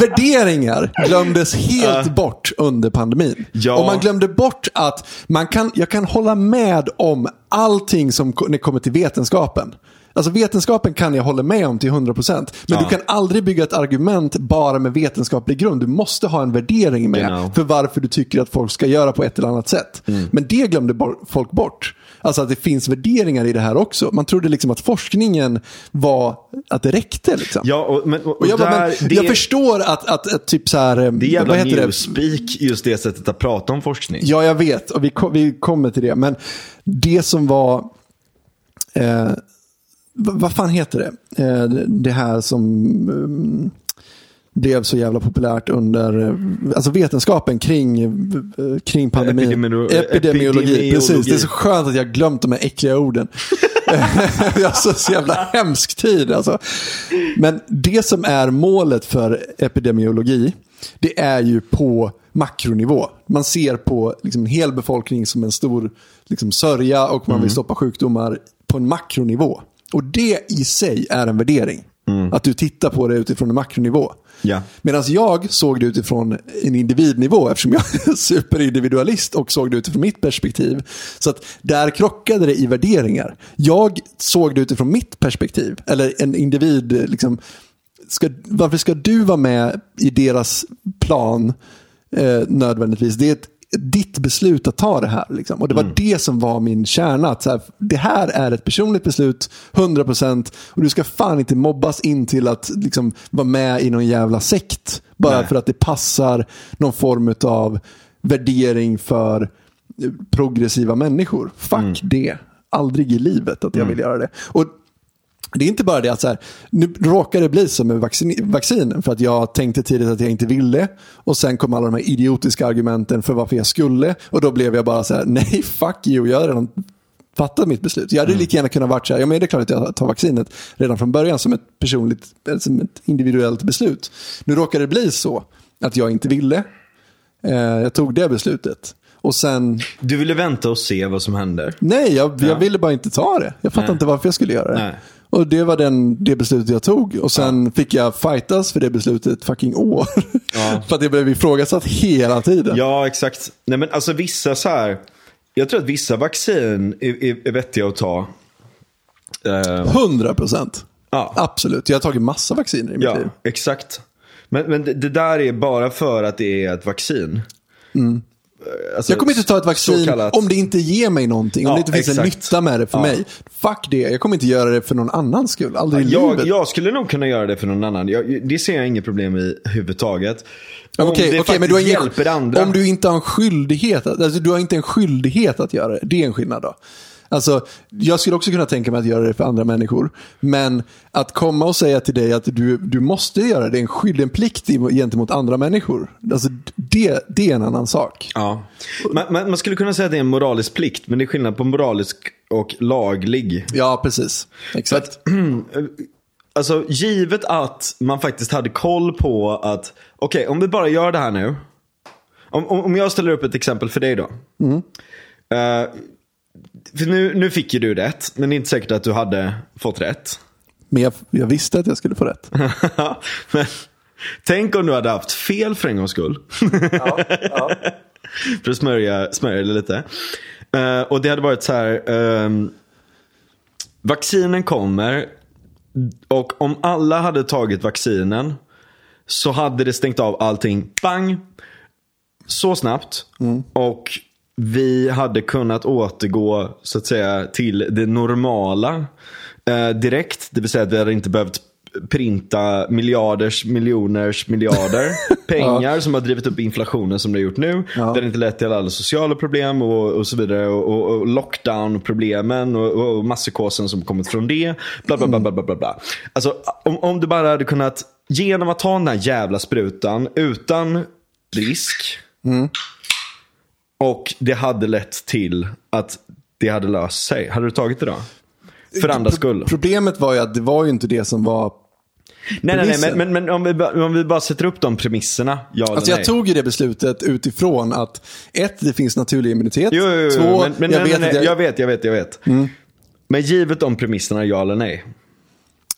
Värderingar glömdes helt bort under pandemin. Ja. Och man glömde bort att man kan, jag kan hålla med om allting som när det kommer till vetenskapen. Alltså vetenskapen kan jag hålla med om till 100%. Men Ja. du kan aldrig bygga ett argument bara med vetenskaplig grund. Du måste ha en värdering med Genau. för varför du tycker att folk ska göra på ett eller annat sätt. Mm. Men det glömde folk bort. Alltså att det finns värderingar i det här också. Man trodde liksom att forskningen var, att det räckte. Liksom. Ja, och, men, och, Och jag, bara, men, jag förstår att, att, att typ så här, det är jävla newspeak, just det sättet att prata om forskning. Ja, jag vet och vi, vi kommer till det. Men det som var, eh, vad, fan heter det? Eh, det- här som mm, blev så jävla populärt under eh, alltså vetenskapen kring, eh, kring pandemin. Epidemiolo- Epidemiologi. epidemiologi. Precis, det är så skönt att jag har glömt de här äckliga orden. det är så, så jävla hemsk tid. Alltså. Men det som är målet för epidemiologi, det är ju på makronivå. Man ser på liksom, en hel befolkning som en stor liksom, sörja och man vill stoppa sjukdomar på en makronivå. Och det i sig är en värdering. Att du tittar på det utifrån en makronivå. Ja. Medan jag såg det utifrån en individnivå eftersom jag är superindividualist och såg det utifrån mitt perspektiv. Så att där krockade det i värderingar. Jag såg det utifrån mitt perspektiv. Eller en individ, liksom, ska, varför ska du vara med i deras plan eh, nödvändigtvis? Det är ett, ditt beslut att ta det här. Liksom. Och det var det som var min kärna. Att så här, det här är ett personligt beslut, 100% och du ska fan inte mobbas in till att liksom, vara med i någon jävla sekt. Bara Nej. för att det passar någon form av värdering för progressiva människor. Fuck det. Aldrig i livet att jag vill göra det. Och det är inte bara det att så här, nu råkar det bli så med vaccin, vaccinen för att jag tänkte tidigt att jag inte ville och sen kom alla de här idiotiska argumenten för varför jag skulle och då blev jag bara så här, nej fuck you, jag har redan fattat mitt beslut. Jag hade lika gärna kunnat varit så här, ja men det är klart att jag tar vaccinet redan från början som ett personligt, som ett individuellt beslut. Nu råkar det bli så att jag inte ville, eh, jag tog det beslutet och sen Du ville vänta och se vad som händer. Nej, jag, jag Ja. ville bara inte ta det. Jag fattar inte varför jag skulle göra det. Nej. Och det var den, det beslutet jag tog. Och sen fick jag fightas för det beslutet fucking år. Ja. för att det blev ifrågasatt hela tiden. Ja, exakt. Nej, men alltså vissa så här. Jag tror att vissa vaccin är, är, är vettiga att ta. Eh, 100 procent. Ja. Absolut. Jag har tagit massa vacciner i mitt ja, liv. exakt. Men, men det, det där är bara för att det är ett vaccin. Eh, Alltså, Jag kommer inte ta ett vaccin kallat- om det inte ger mig någonting. Om Ja, det inte finns en exakt. nytta med det för Ja. mig. Fuck det. Jag kommer inte göra det för någon annans skull. Aldrig i Jag, livet. jag skulle nog kunna göra det för någon annan. Jag, det ser jag inget problem i överhuvudtaget. Om Okej, det okej, men du har hjälper andra. Om du inte har en skyldighet, alltså du har inte en skyldighet att göra det. Det är en skillnad då. Alltså, jag skulle också kunna tänka mig att göra det för andra människor. Men att komma och säga till dig att du, du måste göra det, det är en skyldighet, en plikt gentemot andra människor. Alltså, det, det är en annan sak. Ja. Man, man, man skulle kunna säga att det är en moralisk plikt, men det är skillnad på moralisk och laglig. Ja, precis. Exakt. Alltså givet att man faktiskt hade koll på att, okej om vi bara gör det här nu. Om, om, om jag ställer upp ett exempel för dig då. Eh, för nu, nu fick ju du rätt, men det är inte säkert att du hade fått rätt. Men jag, jag visste att jag skulle få rätt. men, tänk om du hade haft fel för en gångs skull. för att smörja, smörja det lite. Eh, och det hade varit så här. ehm, vaccinen kommer. Och om alla hade tagit vaccinen. Så hade det stängt av allting. Bang! så snabbt. Och vi hade kunnat återgå så att säga till det normala eh, direkt. Det vill säga att vi hade inte behövt printa miljarders, miljoners, miljarder pengar som har drivit upp inflationen som det har gjort nu. Det har inte lett till alla sociala problem och, och så vidare. Och, och, och lockdown-problemen och, och, masspsykosen som kommit från det. Bla, bla, bla, bla, bla, bla, bla. Alltså, om, om du bara hade kunnat, genom att ta den här jävla sprutan utan risk. Och det hade lett till att det hade löst sig. Hade du tagit det då? För andras skull. Problemet var ju att det var ju inte det som var... Nej, nej, nej, men, men, om, vi, bara- om vi bara sätter upp de premisserna. Ja Alltså nej. jag tog ju det beslutet utifrån att ett, det finns naturlig immunitet. Jo, jo, jo, Två, men, men, jag, men, vet nej, jag, jag vet, jag vet, jag vet. Men givet de premisserna, ja eller nej?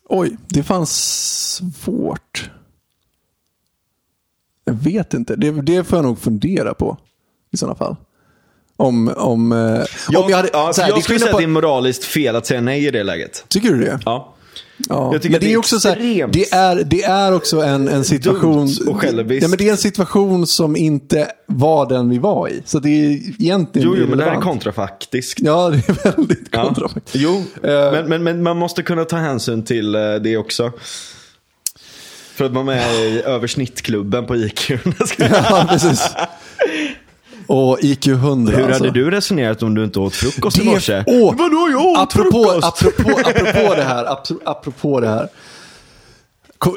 Oj, det fanns svårt. Jag vet inte. Det, det får jag nog fundera på. I sådana fall. Om, om, eh, Jag, om jag hade... ja, så här, jag skulle säga på- att det är moraliskt fel att säga nej i det läget. Tycker du det? Ja. Ja. Men det det är också så här, det är, det är också en, en situation. Ja, men det är en situation som inte var den vi var i. Så det är egentligen Jo, jo, men det här är kontrafaktiskt. Ja, det är väldigt Ja. kontrafaktiskt. Jo, Eh. men, men, men man måste kunna ta hänsyn till eh, det också. För att vara med i översnittklubben på IQ. Ja, precis. Och IQ 100 Hur alltså. hade du resonerat om du inte åt frukost i morse? Åh, Vadå, jag åt apropå, frukost? apropå, apropå det här. apro- Apropå det här.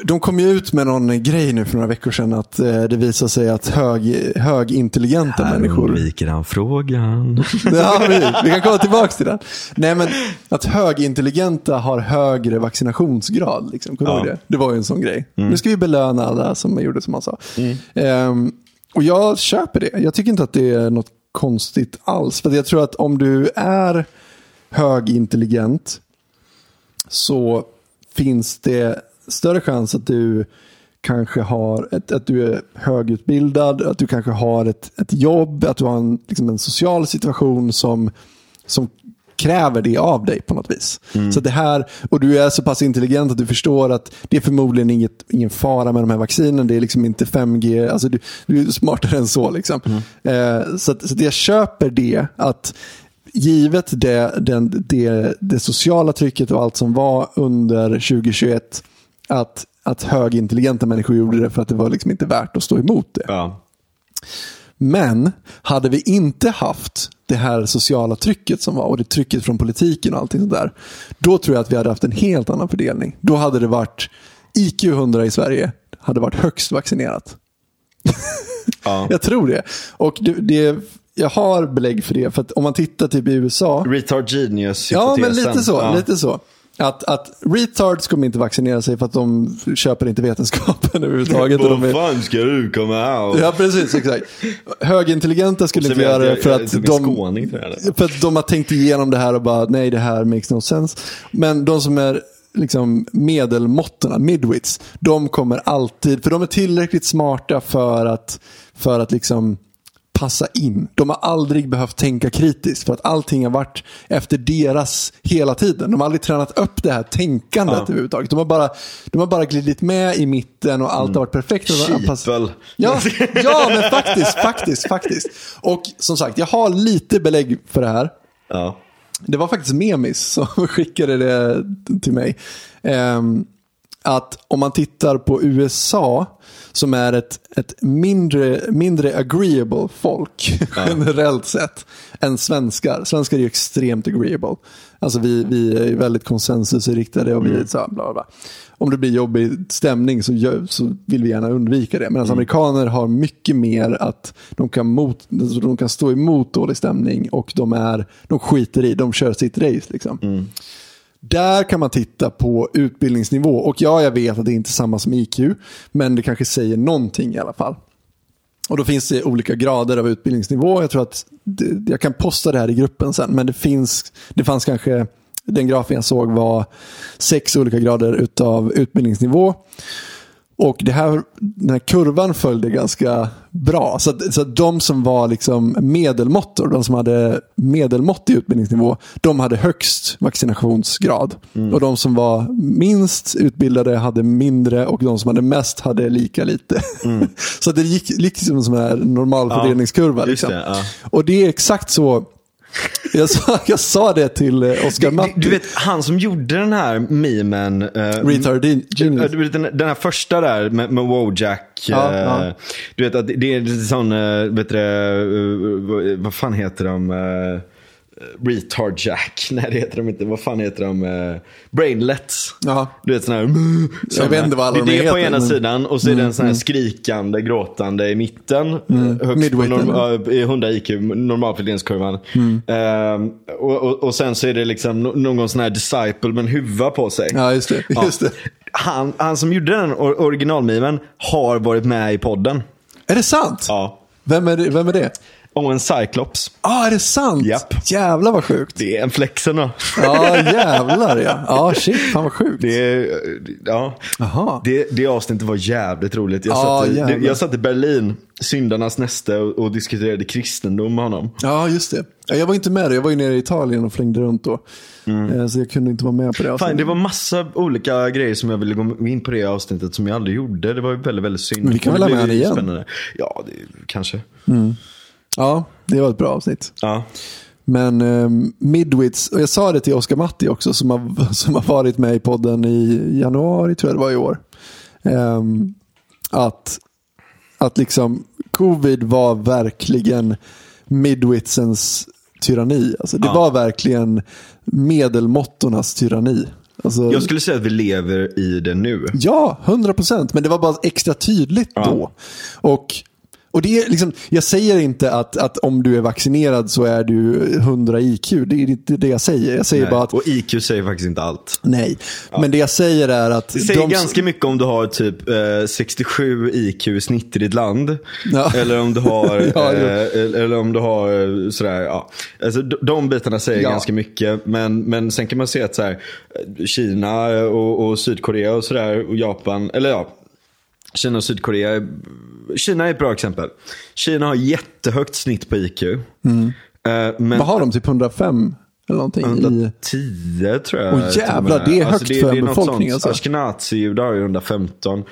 De kom ju ut med någon grej nu för några veckor sedan att eh, det visar sig att hög, högintelligenta Här människor undviker han frågan. Ja, vi, vi kan komma tillbaka till den. Nej, men att högintelligenta har högre vaccinationsgrad. Liksom. Kommer Ja. det? det var ju en sån grej. Nu ska vi belöna alla som gjorde som han sa. Ehm, och jag köper det. Jag tycker inte att det är något konstigt alls. För jag tror att om du är högintelligent så finns det större chans att du kanske har ett, att du är högutbildad, att du kanske har ett, ett jobb, att du har en, liksom en social situation som, som kräver det av dig på något vis. Så det här, och du är så pass intelligent att du förstår att det är förmodligen inget, ingen fara med de här vaccinen. Det är liksom inte 5G, alltså du, du är smartare än så. Liksom. Eh, så, att, så att jag köper det, att givet det, den, det, det sociala trycket och allt som var under 2021, att, att högintelligenta människor gjorde det för att det var liksom inte värt att stå emot det. Ja. Men hade vi inte haft det här sociala trycket som var och det trycket från politiken och allting sånt där. Då tror jag att vi hade haft en helt annan fördelning. Då hade det varit IQ 100 i Sverige hade varit högst vaccinerat. Ja. Jag tror det. Och det, det, jag har belägg för det. För om man tittar typ i USA. Retard genius Ja, men lite så. Ja. Lite så. Att, att retards kommer inte vaccinera sig för att de köper inte vetenskapen överhuvudtaget. Vad är, fan ska du komma out? Ja, precis. Exakt. Högintelligenta skulle inte göra det för att, typ de, skåning här. för att de har tänkt igenom det här och bara, nej det här makes no sense. Men de som är liksom medelmåttorna, midwits, de kommer alltid, för de är tillräckligt smarta för att, för att liksom passa in. De har aldrig behövt tänka kritiskt för att allting har varit efter deras hela tiden. De har aldrig tränat upp det här tänkandet Ja. överhuvudtaget. De har, bara, de har bara glidit med i mitten och allt har varit perfekt. Anpassat- Kipel. Ja, ja, men faktiskt, faktiskt, faktiskt. Och som sagt, jag har lite belägg för det här. Ja. Det var faktiskt Memis som skickade det till mig. Ehm, att om man tittar på USA, som är ett, ett mindre, mindre agreeable folk generellt sett, än svenskar. Svenskar är ju extremt agreeable. Alltså vi, vi är väldigt konsensusinriktade och vi är så här, bla bla. Om det blir jobbig stämning så, så vill vi gärna undvika det. Medan amerikaner har mycket mer att de kan, mot, alltså de kan stå emot dålig stämning och de, är, de skiter i, de kör sitt race. Liksom. Där kan man titta på utbildningsnivå. Och ja, jag vet att det är inte samma som IQ, men det kanske säger någonting i alla fall. Och då finns det olika grader av utbildningsnivå. Jag tror att det, jag kan posta det här i gruppen sen, men det finns, det fanns kanske, den grafen jag såg var sex olika grader utav utbildningsnivå. Och det här, den här kurvan följde ganska bra. Så att, så att de som var liksom medelmåttor, de som hade medelmåttig utbildningsnivå, de hade högst vaccinationsgrad. Och de som var minst utbildade hade mindre och de som hade mest hade lika lite. så att det gick, gick som en sån här normal fördelningskurva. just liksom. det, ja. Och det är exakt så. Jag sa, jag sa det till eh, Oscar Du, Matti. du vet, han som gjorde den här memen. eh, Retard Genius. Den, den här första där med, med Wojak. Ja, eh, ja. Du vet att det är lite sån, eh, vet du, eh, vad- vad fan heter de? Uh, retard Jack. Nej det heter de inte. Vad fan heter de? Uh, brainlets. Ja. Du vet sån här. såna. vet inte vad alla Det är de det på ena men- sidan och så är det en sån här skrikande, gråtande i mitten. Högst på Midway, norm, eller? ja, i 100 IQ, normalfördelningskurvan. Ehm, och, och, och sen så är det liksom någon sån här disciple med en huva på sig. Ja, just det. Ja. Just det. Han, han som gjorde den or- originalmimen har varit med i podden. Är det sant? Ja. Vem, är det, vem är det? Och en Cyclops. ah, är det sant? Japp. Jävlar vad sjukt. Det är en flexen då. Ja, jävlar ja. Ja, shit. Fan vad sjukt. Det, ja. Jaha. det, det avsnittet var jävligt roligt. Jag, Ja, satt, i, jävlar. jag satt i Berlin, syndarnas näste, och, och diskuterade kristendom med honom. Ja, just det. Ja, Jag var inte med det. Jag var ju nere i Italien och flängde runt då. Eh, Så jag kunde inte vara med på det. Mm. Fan, avsnittet. det var massa olika grejer som jag ville gå in på det avsnittet som jag aldrig gjorde. Det var ju väldigt, väldigt synd. Men vi kan väl det ha med han igen? Spännande. Ja, det, kanske. Ja, det var ett bra avsnitt. Ja. Men eh, Midwits, och jag sa det till Oscar Matti också som har, som har varit med i podden i januari tror jag det var i år. Ehm, att, att liksom covid var verkligen Midwitsens tyranni. Alltså, det Ja. var verkligen medelmåttornas tyranni. Alltså, Jag skulle säga att vi lever i det nu. Ja, 100 procent. Men det var bara extra tydligt Ja. då. Och, och det är liksom, jag säger inte att, att om du är vaccinerad så är du 100 IQ. Det är inte det jag säger. Jag säger Nej. bara att Och IQ säger faktiskt inte allt. nej. Men det jag säger är att... Det säger de- ganska mycket om du har typ eh, 67 IQ i snitt i ditt land. Ja. Eller om du har, Ja, eh, eller om du har eh, sådär, ja. Alltså, de, bitarna säger Ja. ganska mycket. Men, men sen kan man se att så här, eh, Kina och, och Sydkorea och sådär och Japan, eller ja. Kina och Sydkorea. är- Kina är ett bra exempel. Kina har jättehögt snitt på IQ. Eh, men Mm. Vad har de? Typ 105? Eller någonting? I, 110 tror jag. Åh, och jävlar, det är högt för en något befolkning, alltså. Ashkenazi-judar har ju 115.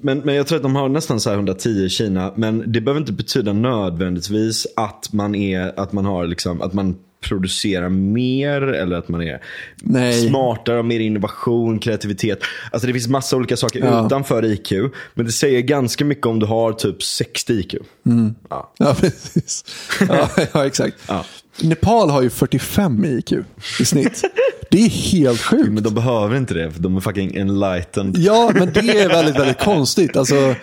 Men, men jag tror att de har nästan så här 110 i Kina. Men det behöver inte betyda nödvändigtvis att man, är, att man, har liksom, att man producerar mer eller att man är Nej. smartare, har mer innovation, kreativitet. Alltså det finns massa olika saker Ja. utanför IQ. Men det säger ganska mycket om du har typ 60 IQ. Ja. ja, precis. Ja, ja exakt. Nepal har ju 45 i IQ i snitt. Det är helt sjukt. Men de behöver inte det för de är fucking enlightened. Ja, men det är väldigt, väldigt konstigt. Alltså,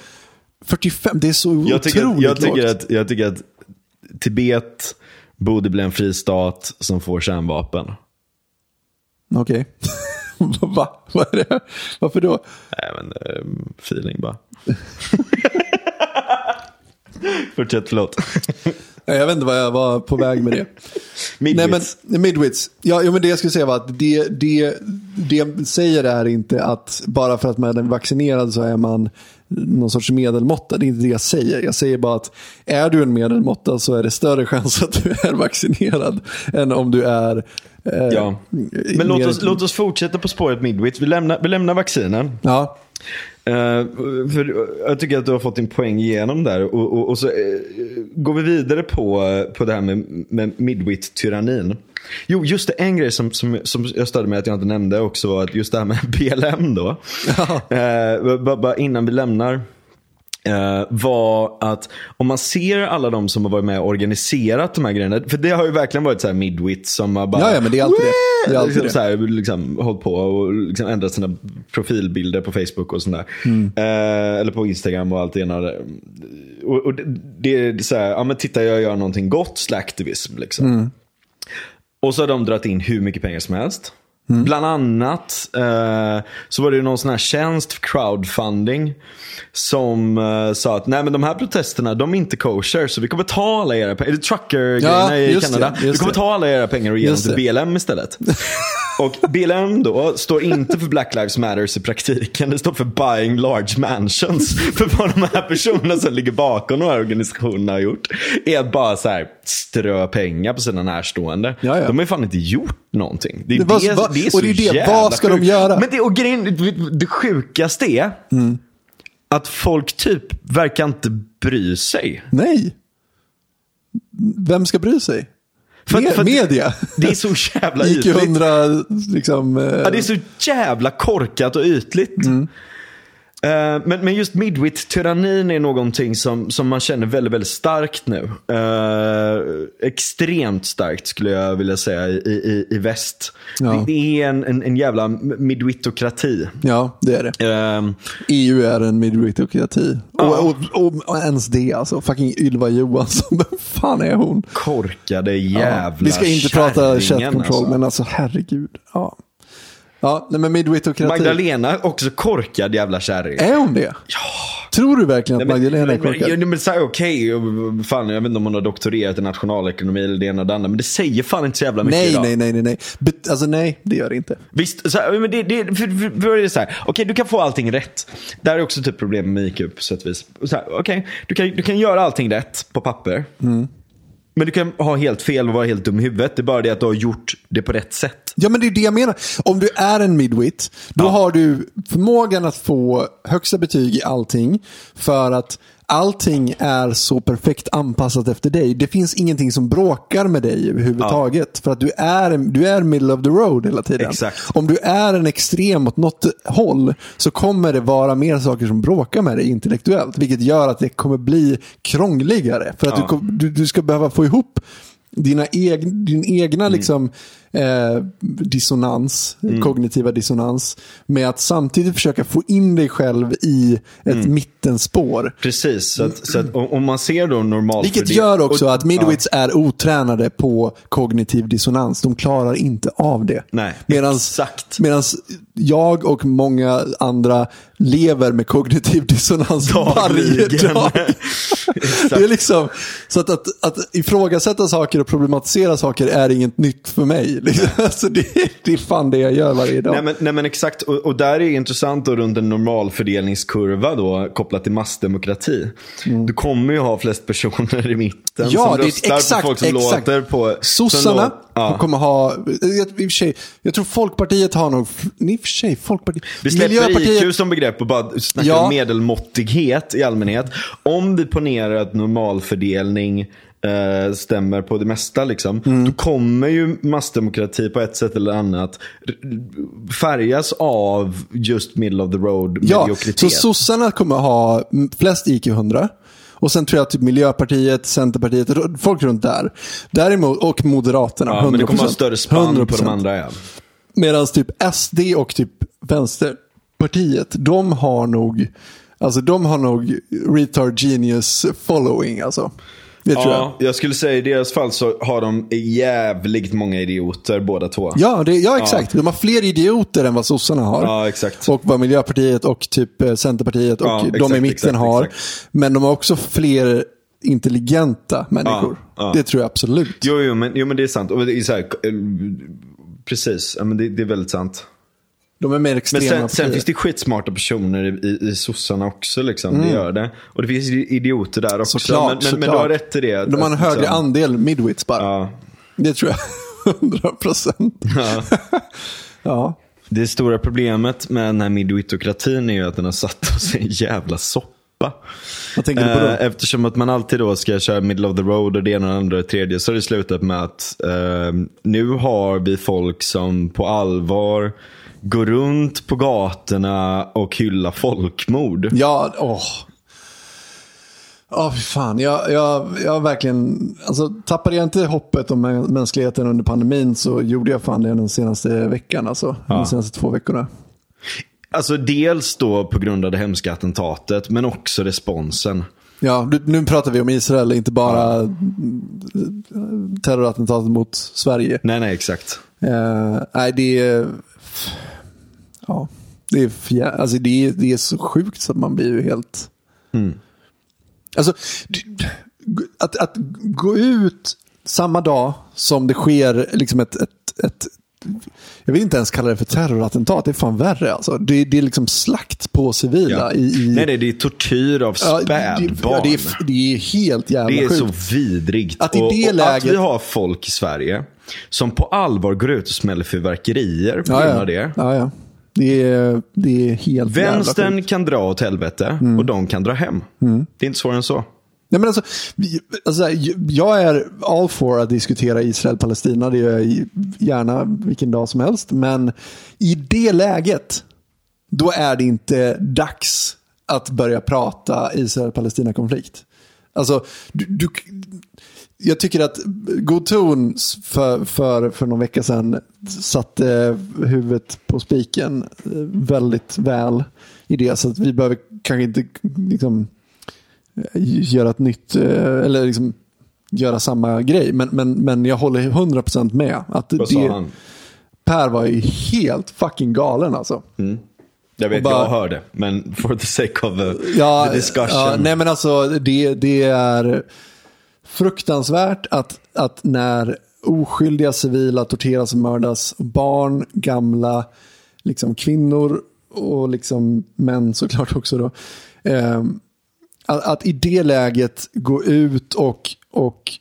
45, det är så Jag tycker, att, otroligt jag, tycker lågt. att, jag tycker att Tibet borde bli en fri stat som får kärnvapen. Okej. Va? Vad är det? Varför då? Nej men, eh, feeling bara. Fortsätt, förlåt. Nej, Jag vet inte vad jag var på väg med det. Nej, men Midwits. midwits. Ja, jo, men det jag skulle säga var att det, det, det säger är inte att bara för att man är vaccinerad så är man någon sorts medelmåtta. Det är inte det jag säger. Jag säger bara att är du en medelmåtta så är det större chans att du är vaccinerad än om du är Ja. Men låt oss, låt oss fortsätta på spåret Midwits. Vi lämnar, vi lämnar vaccinen. Ja, Eh, för jag tycker att du har fått din poäng igenom där. Och, och, och så eh, går vi vidare på, på det här med, med midwit-tyrannin. Jo, just det. En grej som, som, som jag störde mig att jag inte nämnde också var att just det här med BLM då. Eh, bara, bara innan vi lämnar. Eh, var att om man ser alla de som har varit med och organiserat de här grejerna. För det har ju verkligen varit så här midwit som har bara Ja, ja, men det är alltid det. Det är alltid liksom, det. Här, liksom, hållit på och liksom ändrat sina profilbilder på Facebook och sånt där. Mm. Eh, eller på Instagram och allt det ena. Och, och det, det är så här, ja men titta jag gör någonting gott, slacktivism liksom. Mm. Och så har de dragit in hur mycket pengar som helst. Mm. Bland annat eh, så var det ju någon sån här tjänst crowdfunding. Som eh, sa att nej men de här protesterna de är inte kosher så vi kommer ta alla era pengar. Trucker-grejerna Ja, i Kanada? det, vi kommer det. ta alla era pengar och ge dem till. BLM istället. Och BLM då står inte för Black Lives Matters i praktiken. Det står för Buying Large Mansions. För vad de här personerna som ligger bakom de här organisationerna har gjort är bara så här strö pengar på sina närstående. Ja, ja. De har ju fan inte gjort någonting. Det är Det var- det, va- det är så och det är det, jävla vad ska de sjukt. göra? Men det, och grejen, det, det sjukaste är Mm. att folk typ verkar inte bry sig. Nej. Vem ska bry sig? För att- Me- för media. Det är så jävla ytligt. 100 liksom. eh, Ja, det är så jävla korkat och ytligt. Mm. Eh, men, men just midwit-tyrannin är någonting som, som man känner väldigt, väldigt starkt nu. Eh, extremt starkt skulle jag vilja säga i, i, i väst. Ja. Det, det är en, en, en jävla midwitokrati. Ja, det är det. Eh, EU är en midwitokrati. Ja. Och, och, och, och ens det alltså. Fucking Ylva Johansson. Vem fan är hon? korkade jävla Vi ska inte prata chat control, alltså. men alltså herregud. Ja, ja nej, men midwitokrati. Magdalena, också korkad jävla kärring. Är hon det? Ja. Tror du verkligen att Nej, men- Magdalena är korkad? men- men Okej, och fan, jag vet inte om hon har doktorerat i nationalekonomi eller det ena och det andra. Men det säger fan inte så jävla mycket Nej, idag. nej, nej, nej, nej. Bet- alltså nej, det gör det inte. Visst, så här, men det, det, för, för, för det är så här, okej du kan få allting rätt. Det här är också typ problem med IQ på sätt och vis. Okej, du, kan, du kan göra allting rätt på papper. Mm. Men du kan ha helt fel och vara helt dum i huvudet. Det är bara det att du har gjort det på rätt sätt. Ja, men det är det jag menar. Om du är en midwit, då Ja. har du förmågan att få högsta betyg i allting. För att allting är så perfekt anpassat efter dig. Det finns ingenting som bråkar med dig överhuvudtaget. För att du är, du är middle of the road hela tiden. Exakt. Om du är en extrem åt något håll så kommer det vara mer saker som bråkar med dig intellektuellt. Vilket gör att det kommer bli krångligare. För att Ja. du, du, du ska behöva få ihop dina eg, din egna liksom, eh, dissonans, kognitiva dissonans, med att samtidigt försöka få in dig själv i ett mittenspår. Precis, så att, så att om man ser då normalt... Vilket gör också att midwits är otränade på kognitiv dissonans. De klarar inte av det. Nej, Medans, exakt. medans jag och många andra lever med kognitiv dissonans varje dag. Det är liksom, så att, att, att ifrågasätta saker och problematisera saker är inget nytt för mig. Liksom. Alltså det, det är fan det jag gör varje dag. Nej men, nej men exakt, och, och där är det intressant då runt en normalfördelningskurva då kopplat till massdemokrati. Du kommer ju ha flest personer i mitten Mm. Ja, som det är röstar exakt, på folk som exakt. låter på... Sossarna lå- ja. kommer ha, jag, sig, jag tror Folkpartiet har nog, i och för sig, Folkpartiet, Vi släpper IQ som begrepp och bara snackar Ja. medelmåttighet i allmänhet. Om vi ponerar att normalfördelning eh, stämmer på det mesta, liksom, Mm. då kommer ju massdemokrati på ett sätt eller annat färgas av just middle of the road Ja, mediokritet. så sossarna kommer ha flest IQ 100. Och sen tror jag typ Miljöpartiet, Centerpartiet, folk runt där. Däremot, och Moderaterna. ja, men det kommer 100%. ha större spann på 100%. de andra. Ja. Medan typ SD och typ Vänsterpartiet, de har nog, alltså de har nog retard genius following alltså. Det tror jag. Ja, jag skulle säga i deras fall så har de jävligt många idioter båda två. Ja, det, ja, exakt. De har fler idioter än vad sossarna har. Ja, exakt. Och vad Miljöpartiet och typ eh, Centerpartiet och Ja, de exakt, i mitten exakt, har. exakt. Men de har också fler intelligenta människor. Ja, ja. Det tror jag absolut. Jo, jo, men, jo, men det är sant. Och det är så här, eh, precis, ja, men det, det är väldigt sant. De är mer Men extrema sen, sen partier. finns det skitsmarta personer i, i, i sossarna också. Liksom. Det gör det. Och det finns idioter där också. Mm. Såklart, men, men, men du såklart. har rätt i det. De har en högre liksom, andel midwits bara. Ja. Det tror jag. 100 procent. Ja. Ja. Det stora problemet med den här midwitokratin är ju att den har satt oss i en jävla soppa. Vad tänker du på då? Eh, Eftersom att man alltid då ska köra middle of the road och det ena och det andra och det tredje så har det slutat med att eh, nu har vi folk som på allvar går runt på gatorna och hyllar folkmord. Ja, åh. Ja, fy fan. Jag, jag, jag verkligen, alltså tappade jag inte hoppet om mä- mänskligheten under pandemin så gjorde jag fan det den senaste veckan, alltså. De senaste två veckorna. Alltså dels då på grund av det hemska attentatet men också responsen. Ja, nu pratar vi om Israel, inte bara ja. terrorattentatet mot Sverige. Nej, nej, exakt. Eh, nej, det är... Ja, det är, fjär, alltså det, är, det är så sjukt så att man blir ju helt... Alltså, d- att, att gå ut samma dag som det sker liksom ett, ett, ett jag vill inte ens kalla det för terrorattentat. Det är fan värre alltså. Det, det är liksom slakt på civila. Ja. I, i, Nej, nej, det är tortyr av Ja, det, spädbarn. ja, det, är, det är helt jävla Det är sjukt. så vidrigt. Att i och, det och läget- att vi har folk i Sverige som på allvar går ut och smäller fyrverkerier på grund av det. Det, är, det är helt Vänstern kan dra åt helvete Mm. och de kan dra hem. Det är inte svårare än så. Nej, men alltså, alltså, jag är all for att diskutera Israel-Palestina. Det gör jag gärna vilken dag som helst. Men i det läget, då är det inte dags att börja prata Israel-Palestina-konflikt. Alltså, du, du, jag tycker att God ton för, för, för någon vecka sedan satte huvudet på spiken eh, väldigt väl i det. Så att vi behöver kanske inte liksom, göra ett nytt, eh, eller liksom göra samma grej. Men, men, men jag håller 100% med. Att Vad sa det, han? Per var ju helt fucking galen alltså. Jag vet, bara- jag hörde. Men for the sake of uh, Ja, the discussion. ja, nej men alltså det, det är fruktansvärt att, att när oskyldiga civila torteras och mördas, barn, gamla, liksom kvinnor och liksom män såklart också då. Eh, att, att i det läget gå ut och, och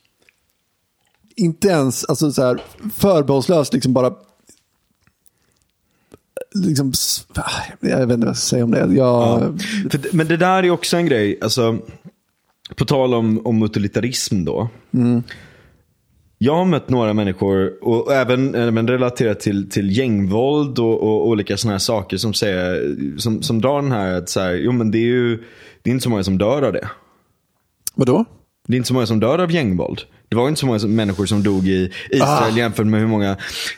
inte ens alltså så här, förbehållslöst liksom bara liksom, jag vet inte vad jag ska säga om det. Jag, Ja. För, men det där är också en grej. Alltså, på tal om, om utilitarism då. Jag har mött några människor, och även, även relaterat till, till gängvåld och, och olika sådana här saker som, säger, som, som drar den här att så här, jo men det är ju det är inte så många som dör av det. Vadå? Det är inte så många som dör av gängvåld. Det var inte så många som- människor som dog i Israel Ah. jämfört med hur många.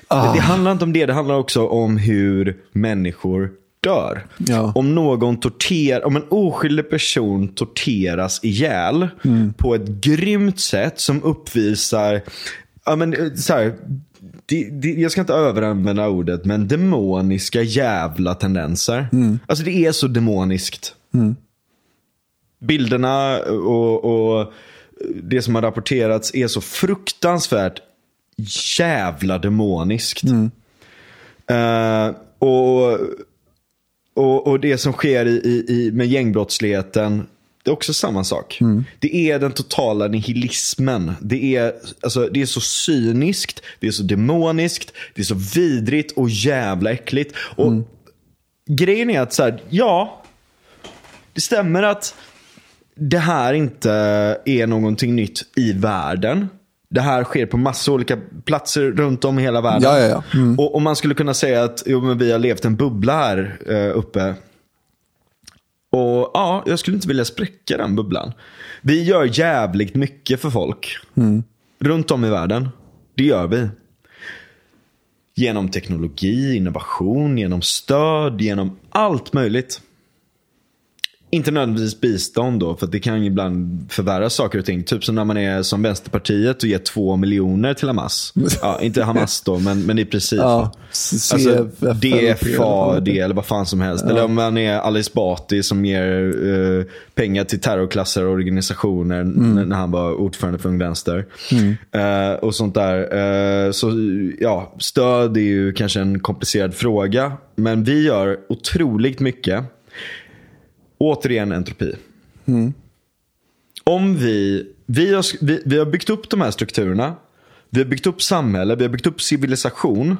Det handlar inte om det, det handlar också om hur människor dör. Ja. Om någon torterar, om en oskyldig person torteras ihjäl Mm. på ett grymt sätt som uppvisar, ja men eh, så här, det, det, jag ska inte överanvända ordet, men demoniska jävla tendenser. Mm. Alltså det är så demoniskt bilderna och, och det som har rapporterats är så fruktansvärt jävla demoniskt. Eh, och, och, och det som sker i, i, i, med gängbrottsligheten, det är också samma sak. Det är den totala nihilismen. Det är, alltså, det är så cyniskt, det är så demoniskt, det är så vidrigt och jävla äckligt. Och Grejen är att, så här, ja, det stämmer att det här inte är någonting nytt i världen. Det här sker på massa olika platser runt om i hela världen. Ja, ja, ja. Mm. Och, och man skulle kunna säga att jo, men vi har levt en bubbla här eh, uppe. Och ja, jag skulle inte vilja spräcka den bubblan. Vi gör jävligt mycket för folk. Runt om i världen. Det gör vi. Genom teknologi, innovation, genom stöd, genom allt möjligt. Inte nödvändigtvis bistånd då, för det kan ju ibland förvärra saker och ting. Typ som när man är som Vänsterpartiet och ger två miljoner till Hamas. Ja, inte Hamas då, men, men i princip. Ja, Alltså, CFLP DFAD eller vad fan som helst. Eller om man är Alice Bati som ger eh, pengar till terrorklassade organisationer Mm. när han var ordförande för Ung Vänster. Eh, och sånt där. Eh, så ja, stöd är ju kanske en komplicerad fråga. Men vi gör otroligt mycket. Återigen entropi. Om vi, vi, har, vi, vi har byggt upp de här strukturerna. Vi har byggt upp samhälle, vi har byggt upp civilisation.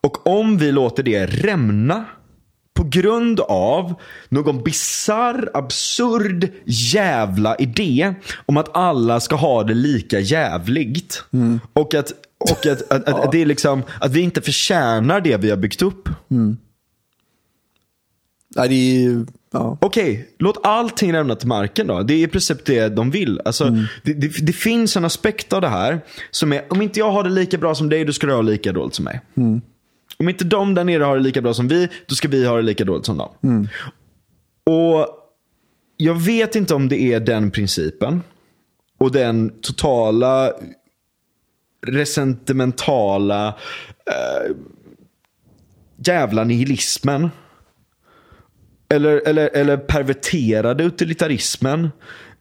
Och om vi låter det rämna på grund av någon bizarr, absurd jävla idé om att alla ska ha det lika jävligt. Och, att, och att, att, att, att, det är liksom, att vi inte förtjänar det vi har byggt upp. Nej, det är ju... Ja. Okej, låt allting lämna till marken då. Det är i princip det de vill. Alltså, det, det, det finns en aspekt av det här som är, om inte jag har det lika bra som dig, då ska du ha det lika dåligt som mig. Om inte de där nere har det lika bra som vi, då ska vi ha det lika dåligt som dem. Och jag vet inte om det är den principen och den totala resentimentala eh, jävla nihilismen eller, eller, eller perverterade utilitarismen.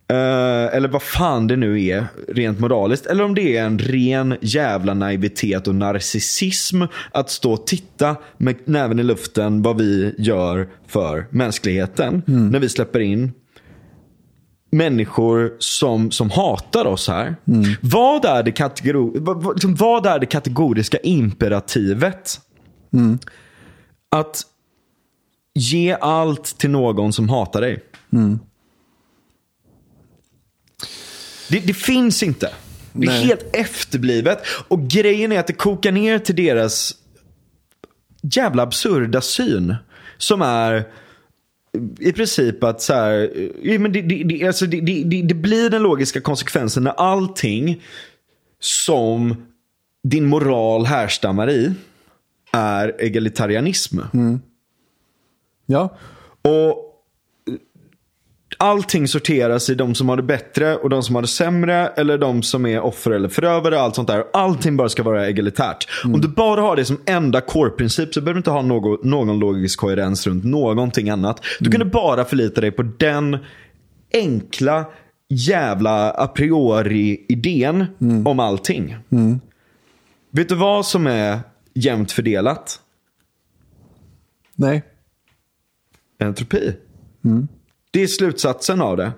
Eh, eller vad fan det nu är rent moraliskt. Eller om det är en ren jävla naivitet och narcissism att stå och titta med näven i luften vad vi gör för mänskligheten. När vi släpper in människor som, som hatar oss här. Vad, är det kategori, vad, vad, liksom, vad är det kategoriska imperativet? Att ge allt till någon som hatar dig. Det, det finns inte. Det är Nej. helt efterblivet. Och grejen är att det kokar ner till deras jävla absurda syn. Som är i princip att så här, ja, men det, det, det, alltså det, det, det, blir den logiska konsekvensen när allting som din moral härstammar i är egalitarianism. Ja. Och allting sorteras i de som har det bättre och de som har det sämre. Eller de som är offer eller förövare. Allt sånt där. Allting bara ska vara egalitärt. Om du bara har det som enda core-princip så behöver du inte ha någon, någon logisk koherens runt någonting annat. Du kan bara förlita dig på den enkla jävla a priori-idén om allting. Vet du vad som är jämnt fördelat? Nej. Entropi. Det är slutsatsen av det.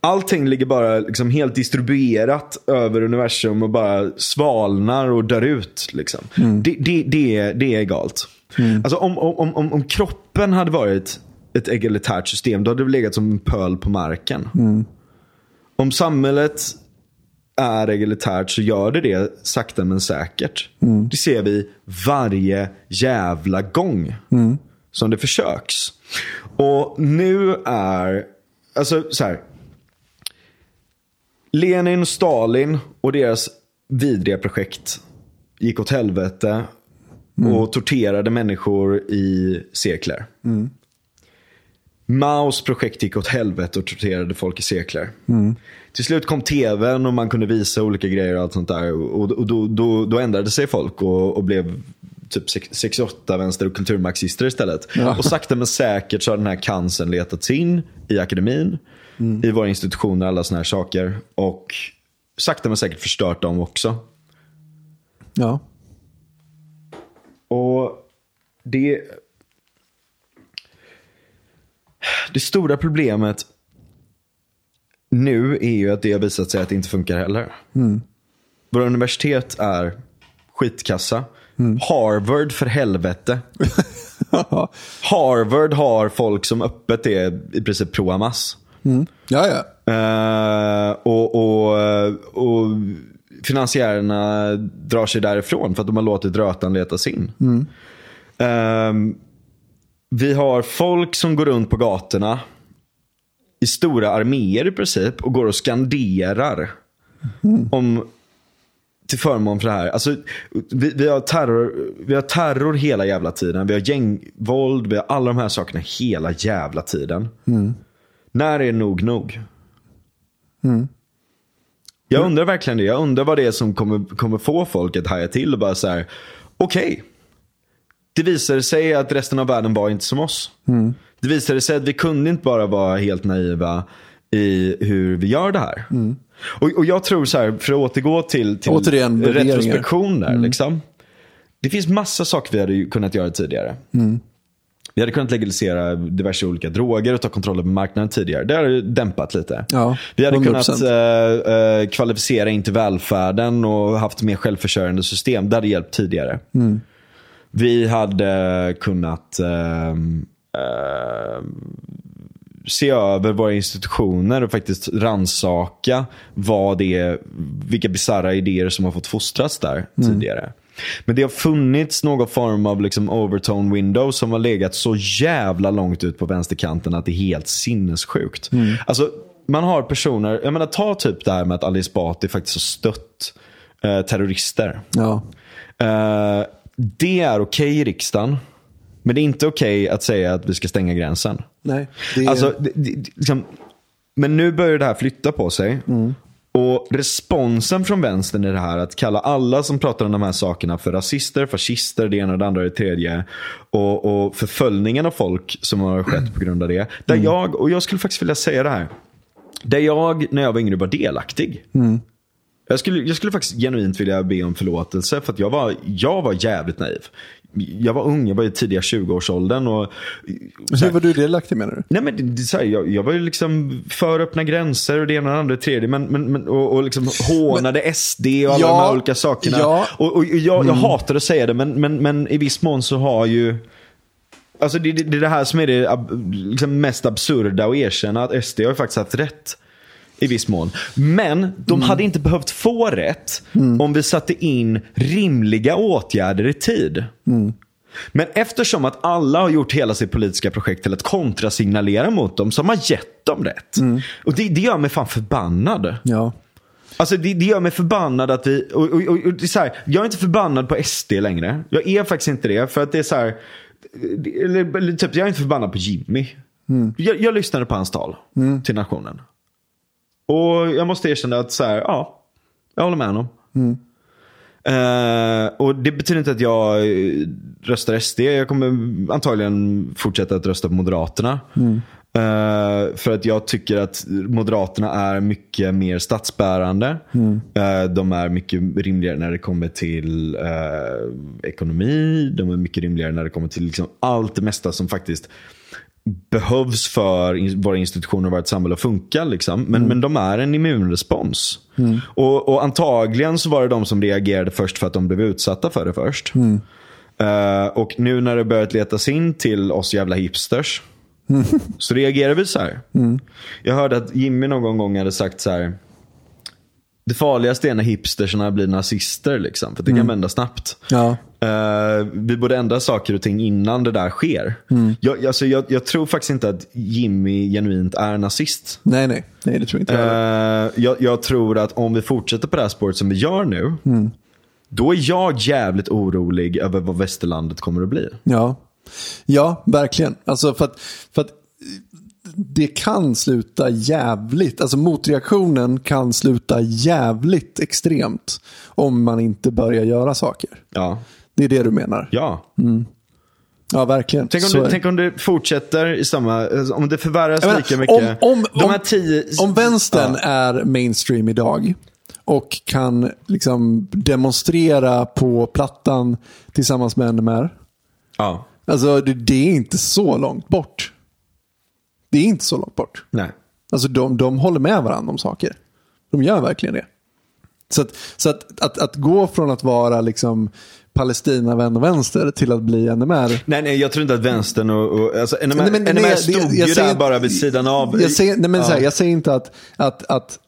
Allting ligger bara liksom helt distribuerat över universum och bara svalnar och dör ut. Liksom. Det, det, det, är, det är egalt. Alltså, om, om, om, om kroppen hade varit ett egalitärt system, då hade det legat som en pöl på marken. Om samhället är egalitärt så gör det det sakta men säkert. Det ser vi varje jävla gång som det försöks. Och nu är, alltså så här. Lenin Stalin och deras vidriga projekt gick åt helvete och torterade människor i sekler. Maos projekt gick åt helvete och torterade folk i sekler. Till slut kom tvn och man kunde visa olika grejer och allt sånt där. Och, och då, då, då ändrade sig folk och, och blev typ sex- 68 vänster och kulturmarxister istället. Ja. Och sakta men säkert så har den här cancern letats in i akademin, i våra institutioner, alla såna här saker. Och sakta men säkert förstört dem också. Ja. Och det... Det stora problemet nu är ju att det har visat sig att det inte funkar heller. Våra universitet är skitkassa. Harvard för helvete. Harvard har folk som öppet är i princip pro Hamas. Ja, ja. Eh, och, och, och finansiärerna drar sig därifrån för att de har låtit rötan letas in. Ehm, vi har folk som går runt på gatorna i stora arméer i princip och går och skanderar om till förmån för det här. Alltså, vi, vi, har terror, vi har terror hela jävla tiden. Vi har gängvåld, vi har alla de här sakerna hela jävla tiden. När är nog nog? Jag undrar verkligen det. Jag undrar vad det är som kommer, kommer få folk att haja till och bara så här. Okej. Det visade sig att resten av världen var inte som oss. Det visade sig att vi kunde inte bara vara helt naiva i hur vi gör det här. Och, och jag tror så här, för att återgå till, till Återigen, värderingar. retrospektion där. Liksom. Det finns massa saker vi hade kunnat göra tidigare. Vi hade kunnat legalisera diverse olika droger och ta kontroll över marknaden tidigare. Det hade dämpat lite. Ja, vi hade 100%. kunnat eh, eh, kvalificera in till välfärden och haft mer självförsörjande system. Det hade hjälpt tidigare. Vi hade kunnat ehm, ehm, se över våra institutioner och faktiskt ransaka vad det är, vilka bisarra idéer som har fått fostras där tidigare. Men det har funnits någon form av liksom overtone window som har legat så jävla långt ut på vänsterkanten att det är helt sinnessjukt. Alltså, man har personer, jag menar ta typ det här med att Ali Esbati faktiskt har stött eh, terrorister. Ja. Eh, det är okej i riksdagen. Men det är inte okej att säga att vi ska stänga gränsen. Nej. Det. Alltså, det, det, liksom, men nu börjar det här flytta på sig. Och responsen från vänstern i det här att kalla alla som pratar om de här sakerna för rasister, fascister, det ena och det andra och det tredje. Och, och förföljningen av folk som har skett på grund av det. Där jag, och jag skulle faktiskt vilja säga det här. Där jag, när jag var yngre, var delaktig. Jag skulle, jag skulle faktiskt genuint vilja be om förlåtelse för att jag var, jag var jävligt naiv. Jag var ung, jag var i tidiga 20-årsåldern. Och, Hur var du delaktig menar du? Nej men det, är så här, jag, jag var ju liksom för öppna gränser och det ena och det andra och det tredje. Men, men, men, och, och liksom hånade SD och alla Ja, de här olika sakerna. ja. Och, och jag, jag hatar att säga det men, men, men i viss mån så har ju Alltså det, det, det är det här som är det liksom mest absurda att erkänna att SD har ju faktiskt haft rätt. I viss mån. Men de hade inte behövt få rätt om vi satte in rimliga åtgärder i tid. Men eftersom att alla har gjort hela sitt politiska projekt till att kontrasignalera mot dem så har man gett dem rätt. Och det, det gör mig fan förbannad. Ja. Alltså det, det gör mig förbannad att vi, och, och, och, det är så här, jag är inte förbannad på SD längre. Jag är faktiskt inte det. För att det är så här, eller, typ, jag är inte förbannad på Jimmy. Jag, jag lyssnade på hans tal till nationen. Och jag måste erkänna att så här, ja, jag håller med honom. Eh, och det betyder inte att jag eh, röstar SD. Jag kommer antagligen fortsätta att rösta på Moderaterna. Eh, för att jag tycker att Moderaterna är mycket mer statsbärande. Eh, de är mycket rimligare när det kommer till eh, ekonomi. De är mycket rimligare när det kommer till liksom allt det mesta som faktiskt behövs för våra institutioner och vårt samhälle att funka. Liksom. Men, men de är en immunrespons. Och, och antagligen så var det de som reagerade först för att de blev utsatta för det först. Eh, och nu när det börjat letas in till oss jävla hipsters. så reagerar vi så här. Jag hörde att Jimmy någon gång hade sagt så här. Det farligaste är när hipstersarna blir nazister. Liksom, för det kan vända snabbt. Ja. Eh, vi borde ändra saker och ting innan det där sker. Jag, alltså, jag, jag tror faktiskt inte att Jimmy genuint är nazist. Nej, nej. Nej, det tror inte jag. Eh, jag, jag tror att om vi fortsätter på det här spåret som vi gör nu. Då är jag jävligt orolig över vad västerlandet kommer att bli. Ja. ja, verkligen. Alltså för att, för att det kan sluta jävligt, alltså motreaktionen kan sluta jävligt extremt om man inte börjar göra saker. Ja, Det är det du menar? ja. Ja, verkligen. Tänk, om det, tänk om det fortsätter i samma, om det förvärras menar, lika mycket. Om, om, De här tio, om vänstern Ja. är mainstream idag och kan liksom demonstrera på plattan tillsammans med NMR. Ja, Alltså det, det är inte så långt bort. Det är inte så långt bort. nej. Alltså de, de håller med varandra om saker. De gör verkligen det. Så att, så att, att, att gå från att vara liksom Palestina-vän och vänster till att bli NMR. Nej, nej, jag tror inte att vänstern och... och alltså, NMR, Nej, men- NMR nej, stod jag- jag ju säger där bara vid sidan av. Jag säger, nej men så här, Ja. jag säger inte att, att, att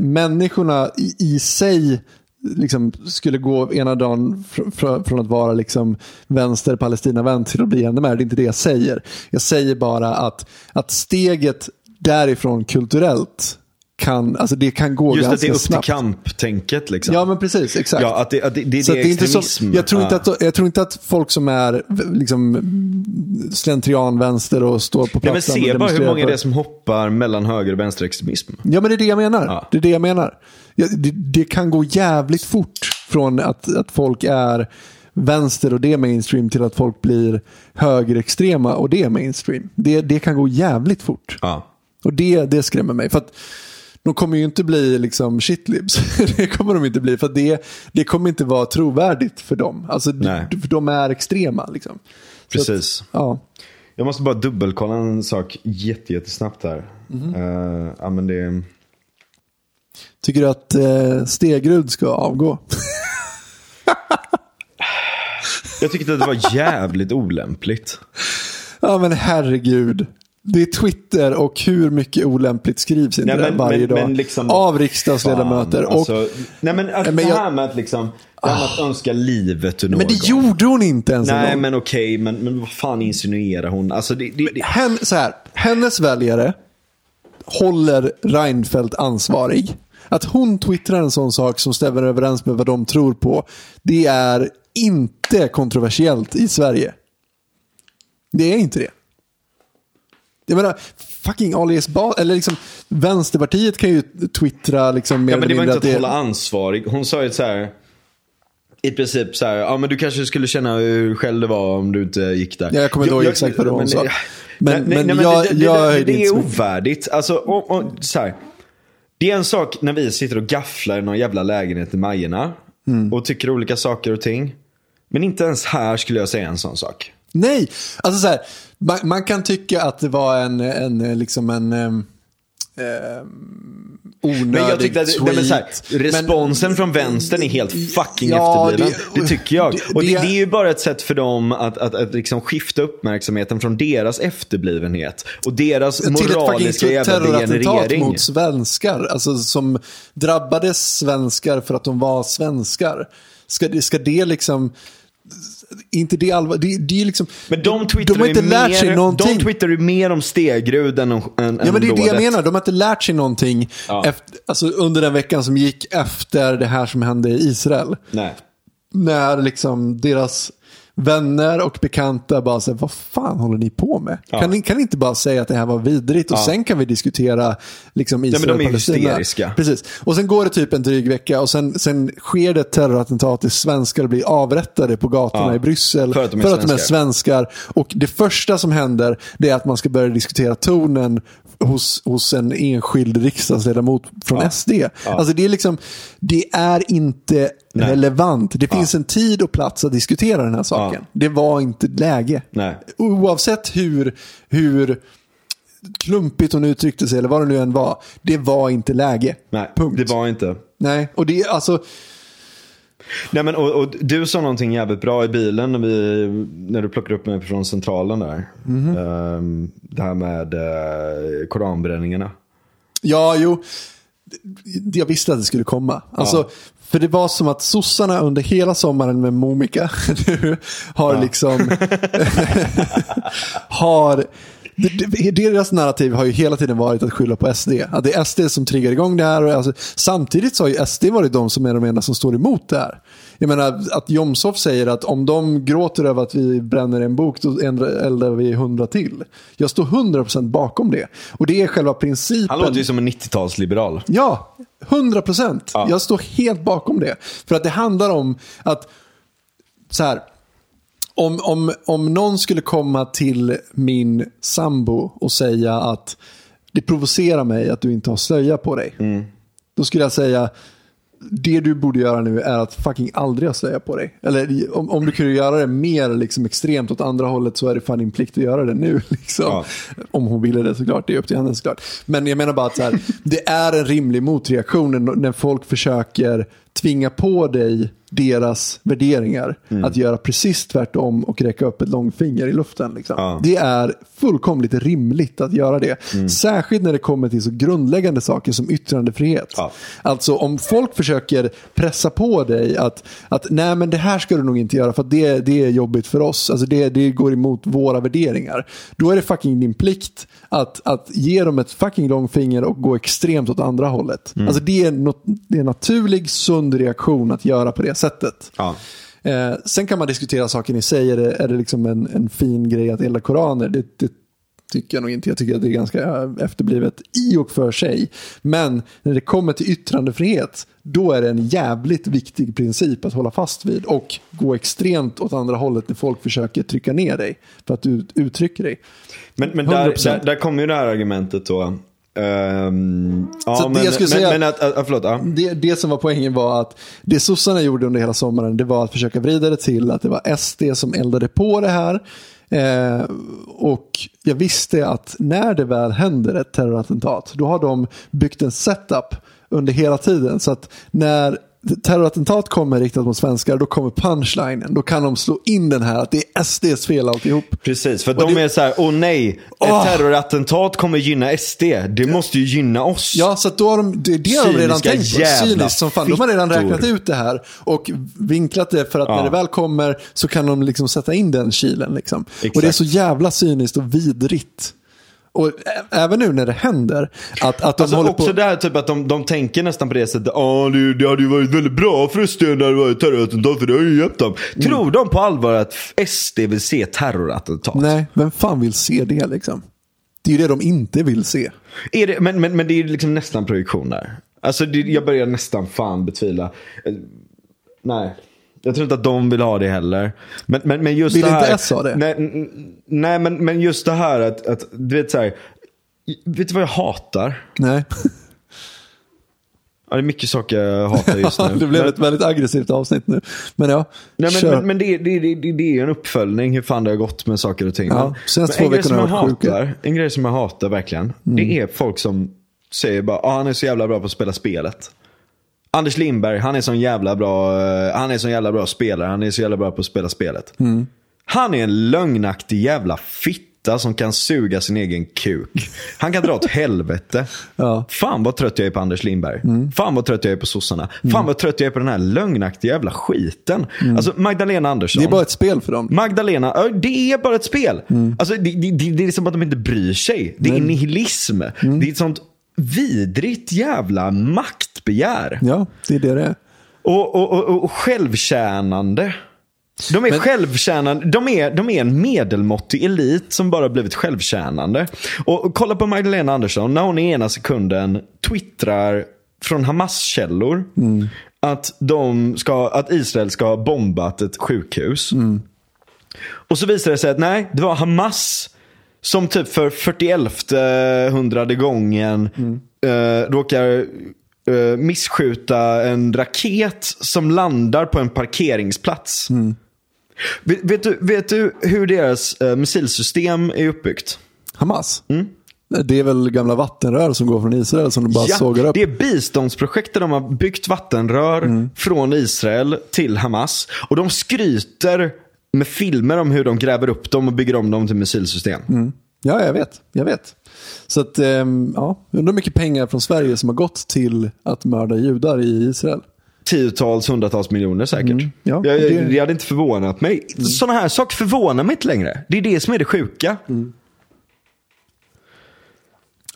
människorna i, i sig liksom skulle gå ena dagen fr, fr, från att vara liksom vänster Palestina-vän till att bli NMR. Det är inte det jag säger. Jag säger bara att, att steget därifrån kulturellt kan, alltså det kan gå Just att ganska det är upp snabbt. till kamp-tänket liksom. Ja men precis, exakt. Ja, att det, att det, det, Så det att är är inte extremism. så, jag, tror inte Ja. att, jag tror inte att folk som är liksom, slentrianvänster och står på men plattan och se bara hur många för- det är som hoppar mellan höger och vänsterextremism. Ja men det är det jag menar. Ja. Det är det jag menar. Ja, det, det kan gå jävligt fort från att, att folk är vänster och det är mainstream till att folk blir högerextrema och det är mainstream. Det, det kan gå jävligt fort. Ja. Och det, det skrämmer mig. För att de kommer ju inte bli liksom shitlibs. det kommer de inte bli. För det, det kommer inte vara trovärdigt för dem. Alltså, Nej. för de är extrema. Liksom. Precis. Att, ja. Jag måste bara dubbelkolla en sak jätte, jättesnabbt här. Mhm. Eh, ja, men det... Tycker du att eh, Stegrud ska avgå? Jag tyckte att det var jävligt olämpligt. Ja men herregud. Det är Twitter och hur mycket olämpligt skrivs inte Nej, där varje dag. liksom- av riksdagsledamöter. Fan, och, alltså, nej men, alltså, men det jag- här med att liksom, det här med att önska livet ur någon. men det gjorde hon inte ens en Nej gång. men okej, men, men vad fan insinuerar hon? Alltså det, det, det, Hen, så här, hennes väljare håller Reinfeldt ansvarig. Att hon twittrar en sån sak som stämmer överens med vad de tror på. Det är inte kontroversiellt i Sverige. Det är inte det. Jag menar, fucking Ali Esbati, eller liksom Vänsterpartiet kan ju twittra liksom mer Ja, men det var inte att att hålla ansvarig. Hon sa ju så här. I princip så här, ja men du kanske skulle känna hur själv det var om du inte gick där. Ja, jag kommer inte ihåg exakt vad hon men- sa. Men, jag- det, det, jag det, det är ovärdigt. Alltså, och, och, så här, det är en sak när vi sitter och gafflar i någon jävla lägenhet i Majerna. Mm. Och tycker olika saker och ting. Men inte ens här skulle jag säga en sån sak. Nej, alltså så här, man, man kan tycka att det var en, en liksom en um, onödig Men jag tyckte att tweet. nej, men så här, Men- responsen från vänstern är helt fucking Ja, efterbliven. det- Det, tycker jag. det- och det, det- är ju bara ett sätt för dem att, att, att liksom skifta uppmärksamheten från deras efterblivenhet. Och deras till ett moraliska jävla degenerering. mot svenskar. Alltså som drabbade svenskar för att de var svenskar. Ska, ska det liksom... Inte det allvar... Det, det är liksom... Men de de har inte lärt sig mer, någonting. de twittrar ju mer om Stegrud än om, än, Ja men det är det jag menar. De har inte lärt sig någonting Ja. efter, alltså, under den veckan som gick efter det här som hände i Israel. Nej. När liksom deras vänner och bekanta bara säger vad fan håller ni på med? Ja. Kan, ni, kan ni inte bara säga att det här var vidrigt och Ja. sen kan vi diskutera liksom men Israel de är och ju Palestina. hysteriska. Precis. Och sen går det typ en dryg vecka och sen, sen sker det ett terrorattentat där svenskar blir avrättade på gatorna Ja. i Bryssel För att de är svenskar. svenskar. Och det första som händer det är att man ska börja diskutera tonen hos, hos en enskild riksdagsledamot från Ja. SD. Alltså det är liksom, det är inte Nej. relevant. Det finns en tid och plats att diskutera den här saken. Ja. Det var inte läge. Nej. Oavsett hur, hur klumpigt hon uttryckte sig eller vad det nu än var. Det var inte läge. Nej, Punkt. det var inte. Nej, och det är alltså, Nej, men, och, och du sa någonting jävligt bra i bilen när, vi, när du plockade upp mig från centralen där. Mhm. Ehm, det här med uh, koranbränningarna. Ja, jo. Jag visste att det skulle komma. Alltså, För det var som att sossarna under hela sommaren med Momika nu har liksom... har... Deras narrativ har ju hela tiden varit att skylla på SD. Att det är SD som triggar igång det här. Och alltså, samtidigt så har ju SD varit de som är de enda som står emot det här. Jag menar att Jomshof säger att om de gråter över att vi bränner en bok då eldar vi hundra till. Jag står 100% bakom det. Och det är själva principen. Han låter ju som en 90-talsliberal. Ja, 100 procent. Ja. Jag står helt bakom det. För att det handlar om att, så här, om, om, om någon skulle komma till min sambo och säga att det provocerar mig att du inte har slöja på dig. Då skulle jag säga, det du borde göra nu är att fucking aldrig ha slöja på dig. Eller om, om du kunde göra det mer liksom extremt åt andra hållet så är det fan din plikt att göra det nu. Liksom. Ja. Om hon ville det såklart, det är upp till henne såklart. Men jag menar bara att här, det är en rimlig motreaktion när folk försöker tvinga på dig deras värderingar. Mm. Att göra precis tvärtom och räcka upp ett långfinger i luften. Liksom. Ja. Det är fullkomligt rimligt att göra det. Mm. Särskilt när det kommer till så grundläggande saker som yttrandefrihet. Ja. Alltså om folk försöker pressa på dig att, att nej men det här ska du nog inte göra för att det, det är jobbigt för oss. Alltså det, det går emot våra värderingar. Då är det fucking din plikt att, att ge dem ett fucking långfinger och gå extremt åt andra hållet. Mm. Alltså det är, något, det är en naturlig, sund reaktion att göra på det sättet. Ja. Eh, sen kan man diskutera saken i sig. Är det, är det liksom en, en fin grej att elda koraner? Det, det tycker jag nog inte. Jag tycker att det är ganska efterblivet i och för sig. Men när det kommer till yttrandefrihet, då är det en jävligt viktig princip att hålla fast vid. Och gå extremt åt andra hållet när folk försöker trycka ner dig för att du uttrycker dig. Men, men där, 100%. där, där kommer ju det här argumentet då. Ja, Så det men, jag skulle men, säga- men att, att, förlåt, ja. Det, det som var poängen var att det sossarna gjorde under hela sommaren det var att försöka vrida det till att det var SD som eldade på det här. Eh, och jag visste att när det väl händer ett terrorattentat då har de byggt en setup under hela tiden. Så att när terrorattentat kommer riktat mot svenskar då kommer punchlinen. Då kan de slå in den här att det är SDs fel alltihop. Precis, för Och de det- är så här, åh nej, ett Åh! terrorattentat kommer gynna SD. Det måste ju gynna oss. Ja, så då har de, det, det har de redan Cyniska tänkt på. Cyniskt som fan. De har redan räknat ut det här och vinklat det för att Ja. när det väl kommer så kan de liksom sätta in den kilen. Liksom. Och det är så jävla cyniskt och vidrigt. Och även nu när det händer att, att de Alltså håller också på... det här typ att de, de tänker nästan på det sättet. Ja, det, det hade ju varit väldigt bra för SD när det var ett terrorattentat för det har ju hjälpt dem. Mm. Tror de på allvar att SD vill se terrorattentat? Nej, vem fan vill se det liksom? Det är ju det de inte vill se. Är det, men, men, men det är ju liksom nästan projektion där. Alltså det, jag börjar nästan fan betvivla. Eh, Nej. Jag tror inte att de vill ha det heller. Men, men, men just Vill det här, inte S ha det? Nej, nej men, men just det här att, att du vet så här. Vet du vad jag hatar? Nej. Ja, det är mycket saker jag hatar just nu. det blev Men- ett väldigt aggressivt avsnitt nu. Men ja, Nej, men, men, men det, det, det, det, är en uppföljning hur fan det har gått med saker och ting. Ja, Men- en grej som jag har varit sjuka. hatar, En grej som jag hatar verkligen, det är folk som säger bara ah, han är så jävla bra på att spela spelet. Anders Lindberg, han är sån jävla bra, eh, han är sån jävla bra spelare, han är så jävla bra på att spela spelet. Han är en lögnaktig jävla fitta som kan suga sin egen kuk. Han kan dra åt helvete. Ja. Fan vad trött jag är på Anders Lindberg. Fan vad trött jag är på sossarna. Fan vad trött jag är på den här lögnaktiga jävla skiten. Alltså Magdalena Andersson. Det är bara ett spel för dem. Magdalena, ja, det är bara ett spel. Alltså, det, det, det, det är som att de inte bryr sig. Det är nihilism. Det är ett sånt vidrigt jävla maktbegär. Ja, det är det det är. Och, och, och, och självtjänande. De är självtjänande. De är, de är en medelmåttig elit som bara blivit självtjänande. Och, och kolla på Magdalena Andersson när hon i ena sekunden twittrar från Hamas-källor att, de ska, att Israel ska ha bombat ett sjukhus. Och så visar det sig att nej, det var Hamas som typ för 41 hundrade gången eh, råkar eh, missskjuta en raket som landar på en parkeringsplats. Vet, vet, du, vet du hur deras eh, missilsystem är uppbyggt? Hamas. Mm. Det är väl gamla vattenrör som går från Israel som de bara sågar upp. det är biståndsprojekt där de har byggt vattenrör Mm. från Israel till Hamas. Och de skryter med filmer om hur de gräver upp dem och bygger om dem till missilsystem. Mm. Ja, jag vet. Jag vet. Så att, ehm, ja, jag undrar hur mycket pengar från Sverige som har gått till att mörda judar i Israel. Tiotals, hundratals miljoner säkert. Mm. Ja, jag, jag, det- Mm. det hade inte förvånat mig. Sådana här saker förvånar mig inte längre. Det är det som är det sjuka.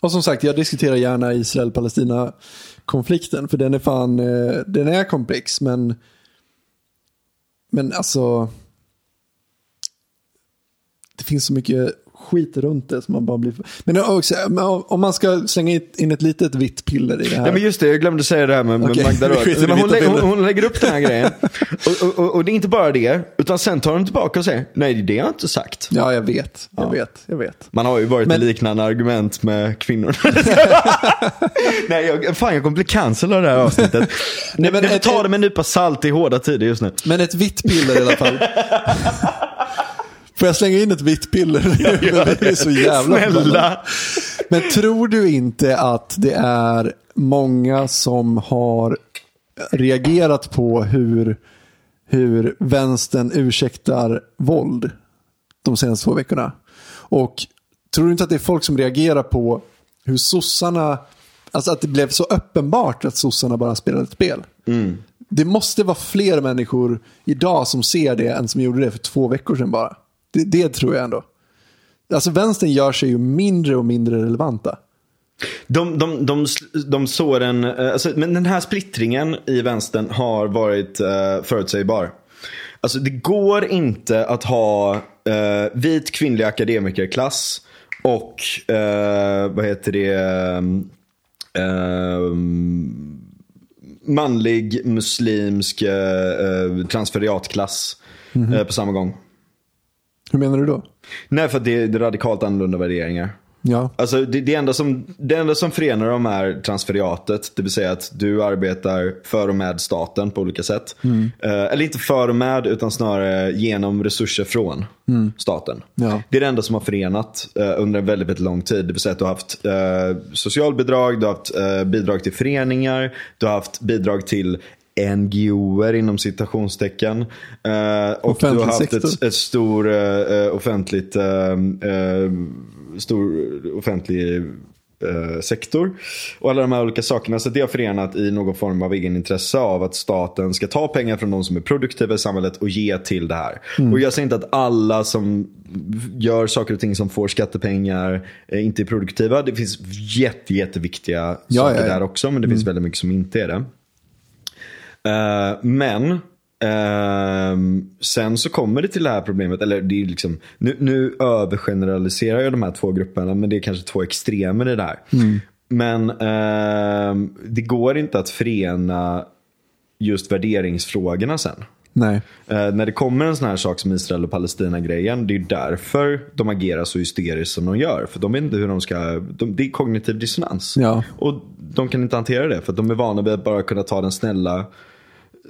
Och som sagt, jag diskuterar gärna Israel-Palestina-konflikten. För den är fan, eh, den är komplex. Men, men alltså, det finns så mycket skit runt det som man bara blir... Men också, om man ska slänga in ett litet vitt piller i det här. Ja, men just det, jag glömde säga det här med, med Okej, Magda Röd. hon, lä- hon, hon lägger upp den här grejen. Och, och, och, och det är inte bara det, utan sen tar hon tillbaka och säger nej det har jag inte sagt. Ja, jag vet. Jag vet. Jag vet. Man har ju varit Men- i liknande argument med kvinnor. nej, jag, fan jag kommer bli cancel av det här avsnittet. nej, men ta det med en nypa salt i hårda tider just nu. Men ett vitt piller i alla fall. Får jag slänga in ett vitt piller? det är så jävla. Snälla. Men tror du inte att det är många som har reagerat på hur, hur vänstern ursäktar våld de senaste två veckorna? Och tror du inte att det är folk som reagerar på hur sossarna, alltså att det blev så uppenbart att sossarna bara spelade ett spel? Det måste vara fler människor idag som ser det än som gjorde det för två veckor sedan bara. Det, det tror jag ändå. Alltså vänstern gör sig ju mindre och mindre relevanta. De, de, de, de såren, eh, alltså, men den här splittringen i vänstern har varit uh, förutsägbar. Alltså det går inte att ha eh, vit kvinnlig akademikerklass och eh, vad heter det eh, manlig muslimsk eh, transferiatklass eh, på samma gång. Hur menar du då? Nej, för att det är radikalt annorlunda värderingar. Ja, Alltså det, det, enda som, det enda som förenar dem är transferiatet. Det vill säga att du arbetar för och med staten på olika sätt. Eh, eller inte för och med utan snarare genom resurser från staten. Ja. Det är det enda som har förenat eh, under en väldigt, väldigt lång tid. Det vill säga att du har haft eh, socialbidrag, du har haft eh, bidrag till föreningar, du har haft bidrag till NGOer inom citationstecken. Eh, och Offentlig du har haft ett, ett stor eh, offentligt eh, eh, stor offentlig eh, sektor. Och alla de här olika sakerna. Så det har förenat i någon form av egen intresse av att staten ska ta pengar från de som är produktiva i samhället och ge till det här. Och jag säger inte att alla som gör saker och ting som får skattepengar eh, inte är produktiva. Det finns jätte, jätteviktiga Ja, saker ja, ja. där också. Men det finns väldigt mycket som inte är det. Eh, men Ehm, sen så kommer det till det här problemet, eller det är liksom, nu, nu övergeneraliserar jag de här två grupperna, men det är kanske två extremer i det här. Men ehm, det går inte att förena just värderingsfrågorna sen. Nej. Eh, när det kommer en sån här sak som Israel och Palestina-grejen, det är därför de agerar så hysteriskt som de gör. För de vet inte hur de ska, de, det är kognitiv dissonans. Ja. Och de kan inte hantera det, för de är vana vid att bara kunna ta den snälla,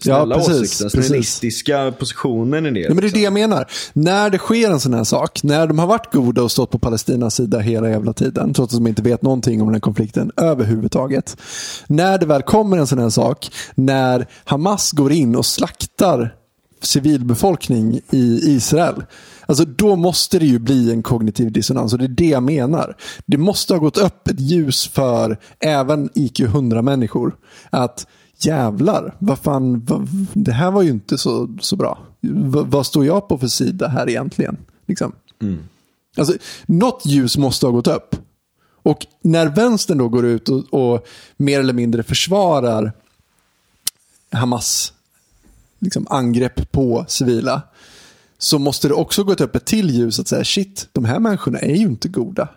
snälla Ja, precis, åsikten, precis. snällistiska positionen i det. Ja, men det är det jag menar. När det sker en sån här sak, när de har varit goda och stått på Palestinas sida hela jävla tiden, trots att de inte vet någonting om den här konflikten överhuvudtaget. När det väl kommer en sån här sak, när Hamas går in och slaktar civilbefolkning i Israel. Alltså då måste det ju bli en kognitiv dissonans och det är det jag menar. Det måste ha gått upp ett ljus för även IQ 100 människor. Att jävlar, vad fan, vad, det här var ju inte så, så bra. V, vad står jag på för sida här egentligen? Liksom. Alltså, något ljus måste ha gått upp. Och när vänstern då går ut och, och mer eller mindre försvarar Hamas liksom, angrepp på civila så måste det också gått upp ett till ljus att säga shit, de här människorna är ju inte goda.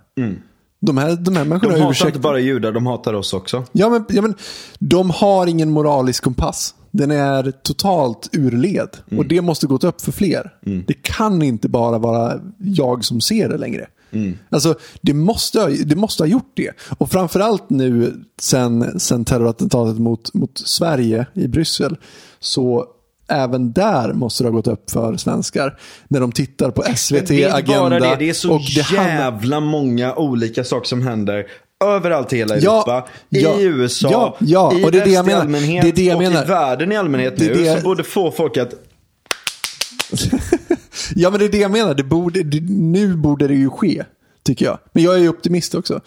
De, här, de här människorna de hatar ursäkt- inte bara judar, de hatar oss också. Ja men, ja, men de har ingen moralisk kompass. Den är totalt urled. Och det måste gått upp för fler. Det kan inte bara vara jag som ser det längre. Alltså, det måste, ha, det måste ha gjort det. Och framförallt nu sen, sen terrorattentatet mot, mot Sverige i Bryssel. Så även där måste det ha gått upp för svenskar. När de tittar på SVT, det är Agenda. bara det, det är så och det jävla många olika saker som händer. Överallt i hela Europa, ja, i USA, ja, ja, i och det är det jag menar. allmänhet Det är det jag och menar. i världen i allmänhet Det nu. det- Som borde få folk att Ja men det är det jag menar. Det borde, det, nu borde det ju ske. Tycker jag. Men jag är ju optimist också.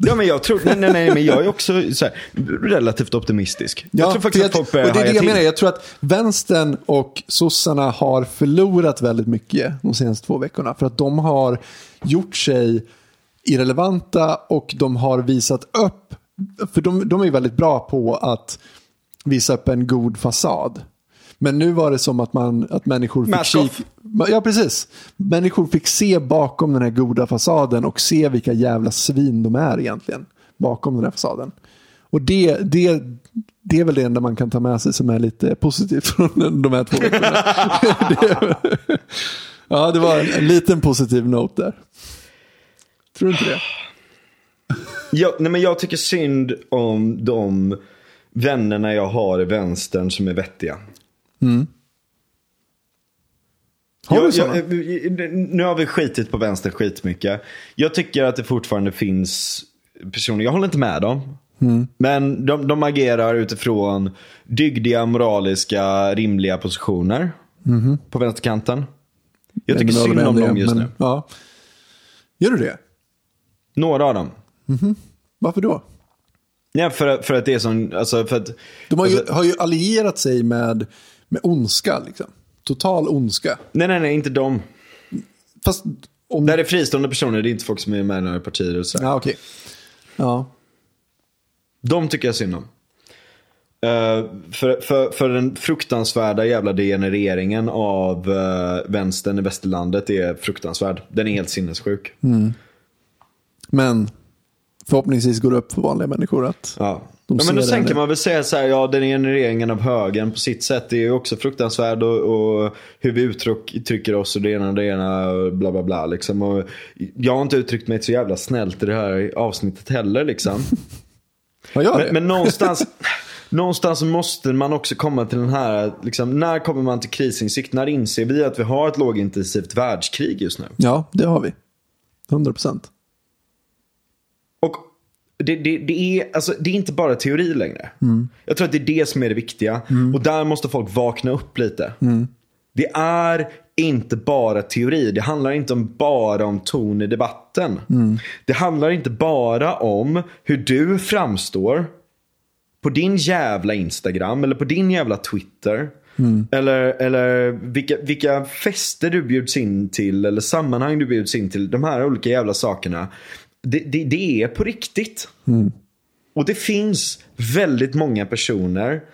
Ja men jag tror, nej nej nej men jag är också så här, relativt optimistisk. jag tror faktiskt för att folk börjar och det är det jag till. menar. Jag tror att vänstern och sossarna har förlorat väldigt mycket de senaste två veckorna. För att de har gjort sig irrelevanta och de har visat upp, för de, de är väldigt bra på att visa upp en god fasad. Men nu var det som att, man, att människor fick Mask off. kik- Ja, precis. Människor fick se bakom den här goda fasaden och se vilka jävla svin de är egentligen. Bakom den här fasaden. Och det, det, det är väl det enda man kan ta med sig som är lite positivt från de här två veckorna. det, ja, det var en, en liten positiv note där. Tror du inte det? Jag, nej, men jag tycker synd om de vännerna jag har i vänstern som är vettiga. Har Jag- du sådana? jag, nu har vi skitit på vänster skitmycket. Jag tycker att det fortfarande finns personer, jag håller inte med dem. Mm. Men de, de agerar utifrån dygdiga, moraliska, rimliga positioner. På vänsterkanten. Jag tycker synd om dem just men- nu. Ja. Gör du det? Några av dem. Varför då? Ja, för, att- för att det är sån, alltså för att... De har ju, alltså, har ju allierat sig med, med ondska. Liksom. Total ondska. nej, nej, nej, inte dem. Fast om... Det här är fristående personer, det är inte folk som är med i några partier. Och så. Ja, okej. Ja. De tycker jag synd om. Eh, för, för, för den fruktansvärda jävla degenereringen av uh, vänstern i västerlandet är fruktansvärd. Den är helt sinnessjuk. Men förhoppningsvis går det upp för vanliga människor att Ja. De ja, men då sen det. kan man väl säga så här, ja den degenereringen av högern på sitt sätt är ju också fruktansvärd och, och hur vi uttrycker oss och det ena och det ena och bla bla bla liksom. Och jag har inte uttryckt mig så jävla snällt i det här avsnittet heller liksom. Vad gör det? Men, men någonstans, någonstans måste man också komma till den här, liksom, när kommer man till krisinsikt? När inser vi att vi har ett lågintensivt världskrig just nu? Ja, det har vi. 100 procent. Det, det, det, är, alltså, det är inte bara teori längre. Jag tror att det är det som är det viktiga. Och där måste folk vakna upp lite. Det är inte bara teori. Det handlar inte om bara om ton i debatten. Det handlar inte bara om hur du framstår på din jävla Instagram eller på din jävla Twitter. Eller, eller vilka, vilka fester du bjuds in till eller sammanhang du bjuds in till. De här olika jävla sakerna. Det, det, det är på riktigt. Och det finns väldigt många personer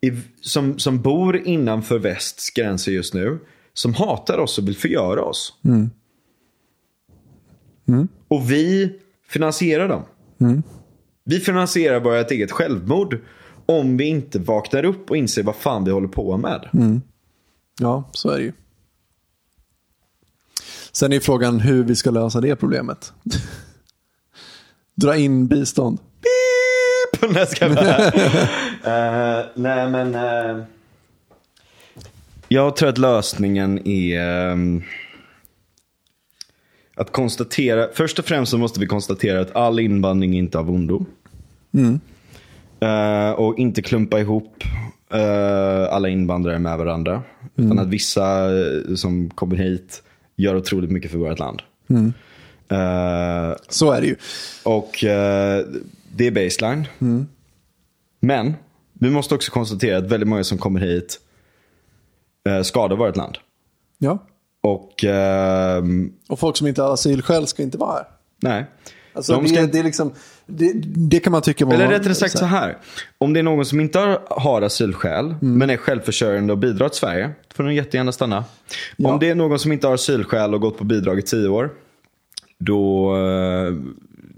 i, som, som bor innanför västs gränser just nu. Som hatar oss och vill förgöra oss. Och vi finansierar dem. Vi finansierar vårt eget självmord. Om vi inte vaknar upp och inser vad fan vi håller på med. Ja, så är det ju. Sen är frågan hur vi ska lösa det problemet. Dra in bistånd. Pip! Nej, ska jag bara. Eh, nej, men... eh, jag tror att lösningen är ehm, att konstatera. Först och främst så måste vi konstatera att all invandring inte är av ondo. Eh, och inte klumpa ihop eh, alla invandrare med varandra. Utan att vissa som kommer hit gör otroligt mycket för vårt land. Eh, Så är det ju. och eh, det är baseline. Men vi måste också konstatera att väldigt många som kommer hit eh, skadar vårt land. Ja. Och ehm, Och folk som inte har asylskäl ska inte vara här. nej. Alltså, De det, ska- det, är liksom, det, det kan man tycka var... Eller rättare sagt så här. Om det är någon som inte har, asylskäl men är självförsörjande och bidrar till Sverige. Då får de jättegärna stanna. Ja. Om det är någon som inte har asylskäl och gått på bidrag i tio år. Då eh,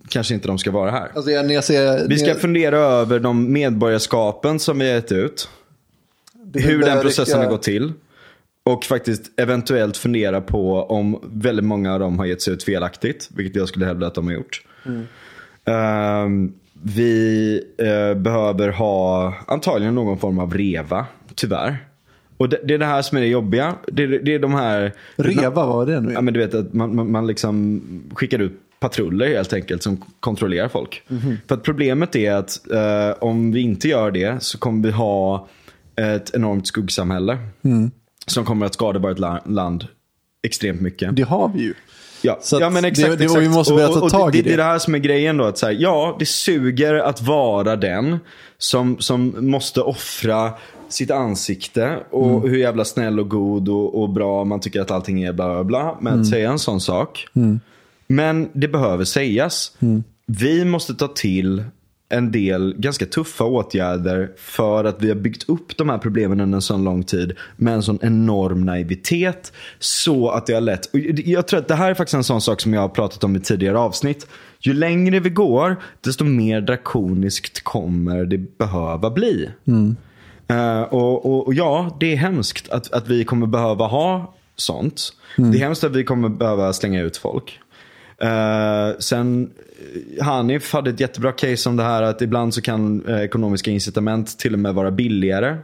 kanske inte de ska vara här. Alltså, jag, jag ser, Vi ska när- fundera över de medborgarskapen som vi har gett ut. det hur den processen har gått till. Och faktiskt eventuellt fundera på om väldigt många av dem har gett sig ut felaktigt. Vilket jag skulle hävda att de har gjort. Ehm, vi eh, behöver ha antagligen någon form av reva. Tyvärr. Och det, det är det här som är det jobbiga. Det, det är de här... Reva, vad var det nu? Ja, men du vet att man, man, man liksom skickar ut patruller helt enkelt som kontrollerar folk. För att problemet är att eh, om vi inte gör det så kommer vi ha ett enormt skuggsamhälle. Som kommer att skada vårt la- land extremt mycket. Det har vi ju. Ja, Så ja men exakt. det- det- exakt. vi måste börja ta tag i det. Det är det här som är grejen då. Att så här, ja, det suger att vara den som, som måste offra sitt ansikte och Mm. hur jävla snäll och god och, och bra man tycker att allting är bla bla bla. Med Mm. att säga en sån sak. Men det behöver sägas. Mm. Vi måste ta till en del ganska tuffa åtgärder för att vi har byggt upp de här problemen under en sån lång tid med en sån enorm naivitet. Så att det har lett. Jag tror att det här är faktiskt en sån sak som jag har pratat om i tidigare avsnitt. Ju längre vi går, desto mer drakoniskt kommer det behöva bli. Eh, och, och, och ja, det är hemskt att, att vi kommer behöva ha sånt. Det är hemskt att vi kommer behöva slänga ut folk. Eh, sen, eh, Hanif hade ett jättebra case om det här att ibland så kan eh, ekonomiska incitament till och med vara billigare.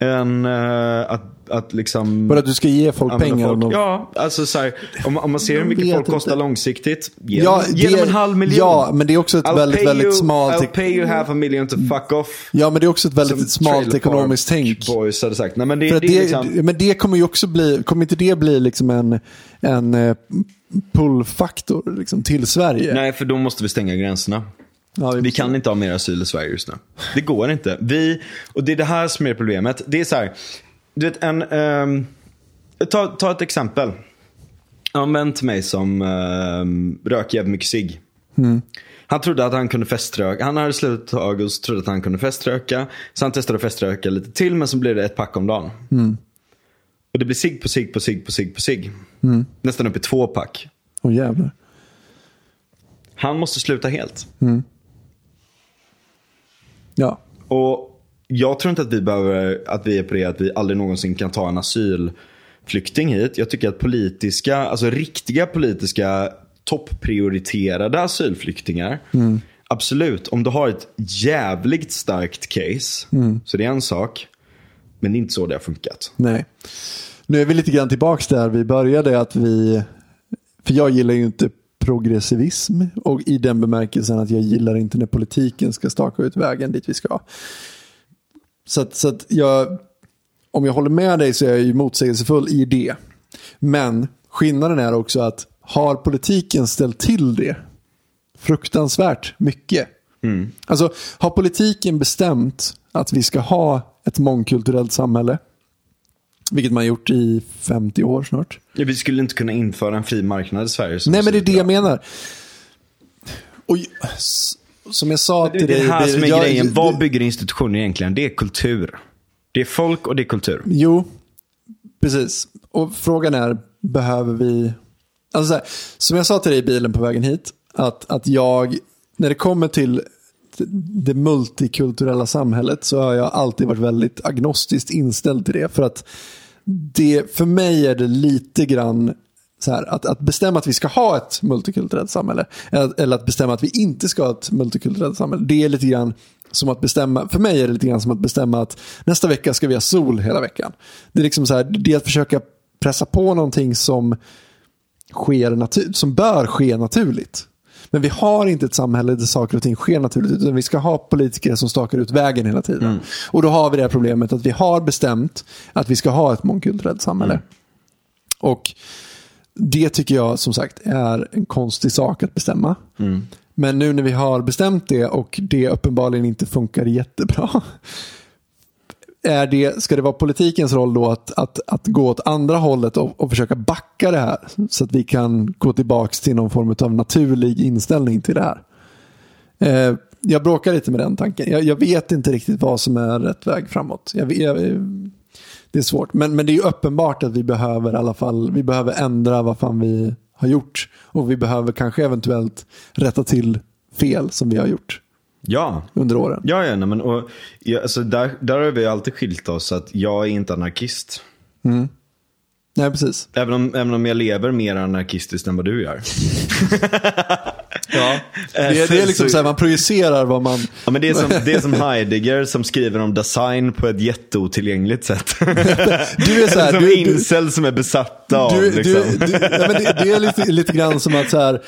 Än eh, att, att liksom... Bara att du ska ge folk pengar. folk. de- Ja, alltså så här, om, om man ser hur mycket folk kostar inte. långsiktigt. Ge, Ja, dem, ge dem en halv miljon. ja, men det är också ett I'll väldigt, väldigt you, smalt- I'll pay you half a million to fuck off. Ja, men det är också ett väldigt smalt ekonomiskt tänk. Boys hade sagt. Nej, men det, det, det, liksom, Men det kommer ju också bli, kommer inte det bli liksom en, en eh, pull-faktor liksom, till Sverige? nej, för då måste vi stänga gränserna. Ja, Vi kan inte ha mer asyl i Sverige just nu. Det går inte. Vi, och det är det här som är problemet. Det är så här. Du vet en, ehm, ta, ta ett exempel. En vän till mig som um, röker jävligt mycket cigg. Han trodde att han kunde feströka. Han hade slutat och så trodde att han kunde feströka. Så han testade att feströka lite till men så blev det ett pack om dagen. Och det blir cigg på cigg på cigg på cigg på cigg. Nästan upp i två pack. Åh jävlar. Han måste sluta helt. Ja. Och jag tror inte att vi behöver, att vi är på det att vi aldrig någonsin kan ta en asylflykting hit. Jag tycker att politiska, alltså riktiga politiska topprioriterade asylflyktingar. Absolut, om du har ett jävligt starkt case. Så det är en sak. Men det är inte så det har funkat. Nej. Nu är vi lite grann tillbaka där vi började. att vi, För jag gillar ju inte progressivism. Och i den bemärkelsen att jag gillar inte när politiken ska staka ut vägen dit vi ska. Så att, så att jag, om jag håller med dig så är jag ju motsägelsefull i det. Men skillnaden är också att har politiken ställt till det fruktansvärt mycket. Alltså har politiken bestämt att vi ska ha ett mångkulturellt samhälle, vilket man gjort i 50 år snart. Ja, vi skulle inte kunna införa en fri marknad i Sverige. Nej men det är det jag menar. Och som jag sa Det till är dig. det här som är jag- grejen. Vad det- bygger institutioner egentligen? Det är kultur. Det är folk och det är kultur. Jo, precis. Och frågan är, behöver vi... Alltså så här, som jag sa till dig i bilen på vägen hit, att, att jag, när det kommer till det multikulturella samhället så har jag alltid varit väldigt agnostiskt inställd till det. För att det, för mig är det lite grann så här, att, att bestämma att vi ska ha ett multikulturellt samhälle eh, eller att bestämma att vi inte ska ha ett multikulturellt samhälle. Det är lite grann som att bestämma, för mig är det lite grann som att bestämma att nästa vecka ska vi ha sol hela veckan. Det är liksom så här, det är att försöka pressa på någonting som, sker natur, som bör ske naturligt. Men vi har inte ett samhälle där saker och ting sker naturligt. Utan vi ska ha politiker som stakar ut vägen hela tiden. Mm. Och då har vi det här problemet att vi har bestämt att vi ska ha ett mångkulturellt samhälle. Mm. Och det tycker jag som sagt är en konstig sak att bestämma. Mm. Men nu när vi har bestämt det och det uppenbarligen inte funkar jättebra. Är det, ska det vara politikens roll då att, att, att gå åt andra hållet och, och försöka backa det här? Så att vi kan gå tillbaka till någon form av naturlig inställning till det här. Eh, jag bråkar lite med den tanken. Jag, jag, vet inte riktigt vad som är rätt väg framåt. Jag, jag, eh, det är svårt. Men, men det är uppenbart att vi behöver i alla fall vi behöver ändra vad fan vi har gjort. Och vi behöver kanske eventuellt rätta till fel som vi har gjort. Ja. Under åren. Ja, ja nej, men, och, ja, alltså, där, där har vi alltid skilt oss. att Jag är inte anarkist. Mm. Nej, precis. Även om, även om jag lever mer anarkistiskt än vad du gör. ja, det är, det är liksom så här, man projicerar vad man... Ja, men det, är som, det är som Heidegger som skriver om design på ett jätteotillgängligt sätt. du är så här, som du, incel som är besatta av. Du, liksom. du, du, nej, men det, det, är lite, lite grann som att så här,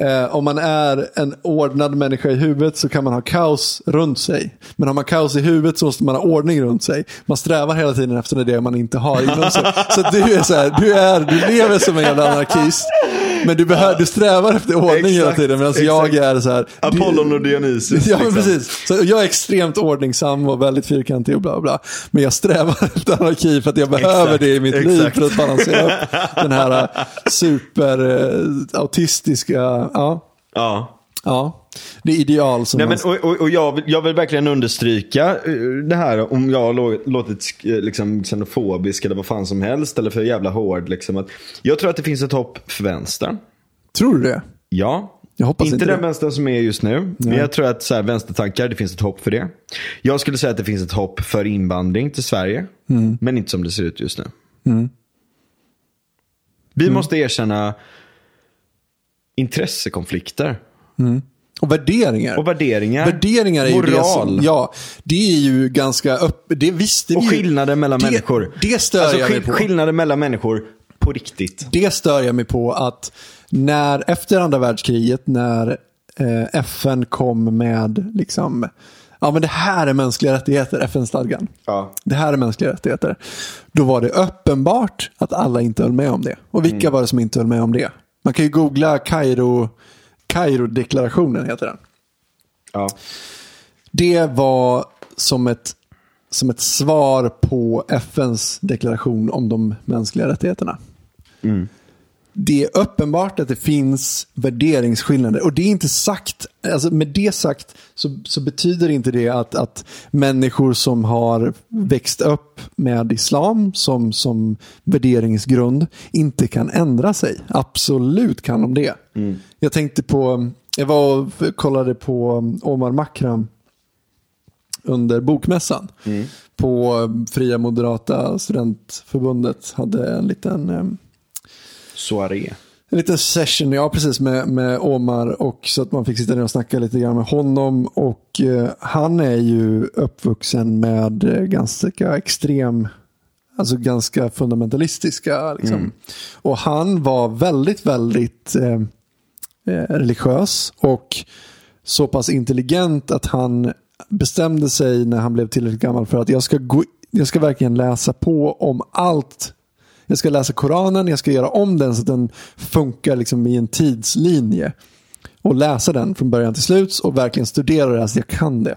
Eh, om man är en ordnad människa i huvudet så kan man ha kaos runt sig. Men har man kaos i huvudet så måste man ha ordning runt sig. Man strävar hela tiden efter det man inte har inom sig. Så du är så här, du, är, du lever som en jävla anarkist. Men du, behör, du strävar efter ordning exakt, hela tiden medan jag är så här. Apollon och Dionysus. Ja, men liksom. precis. Så jag är extremt ordningsam och väldigt fyrkantig och bla bla. Men jag strävar efter anarki för att jag behöver exakt, det i mitt liv för att balansera upp den här superautistiska, eh, ja. Ja. Ja, det är ideal som Nej, men, och, och, och jag, vill, jag vill verkligen understryka eh, det här om jag har låtit eh, liksom, xenofobisk eller vad fan som helst. Eller för jävla hård. Liksom, att jag tror att det finns ett hopp för vänstern. Tror du det? Ja. Jag hoppas inte, inte den vänstern som är just nu. Nej. Men jag tror att så här, vänstertankar, det finns ett hopp för det. Jag skulle säga att det finns ett hopp för invandring till Sverige. Mm. Men inte som det ser ut just nu. Mm. Vi mm. måste erkänna intressekonflikter. Mm. Och värderingar. Och värderingar. Värderingar är Moral. ju det som, ja, det är ju ganska öppet. Det visste Och skillnader mellan det, människor. Det stör alltså, jag mig på. Skillnader mellan människor på riktigt. Det stör jag mig på att när, efter andra världskriget, när eh, FN kom med liksom, ja men det här är mänskliga rättigheter, FN-stadgan. Ja. Det här är mänskliga rättigheter. Då var det uppenbart att alla inte höll med om det. Och vilka mm. var det som inte höll med om det? Man kan ju googla Kairo Kairo-deklarationen heter den. Ja. Det var som ett, som ett svar på FNs deklaration om de mänskliga rättigheterna. Mm det är uppenbart att det finns värderingsskillnader. Och det är inte sagt, alltså med det sagt så, så betyder inte det att, att människor som har växt upp med islam som, som värderingsgrund inte kan ändra sig. Absolut kan de det. Mm. Jag tänkte på, jag var och kollade på Omar Makram under bokmässan. Mm. På Fria Moderata Studentförbundet hade en liten soaré. En liten session, ja precis, med, med Omar. Och så att man fick sitta ner och snacka lite grann med honom. Och eh, han är ju uppvuxen med eh, ganska extrem, alltså ganska fundamentalistiska. Liksom. Mm. Och han var väldigt, väldigt eh, eh, religiös. Och så pass intelligent att han bestämde sig när han blev tillräckligt gammal för att jag ska, gå, jag ska verkligen läsa på om allt jag ska läsa Koranen, jag ska göra om den så att den funkar liksom i en tidslinje. Och läsa den från början till slut och verkligen studera det så jag kan det.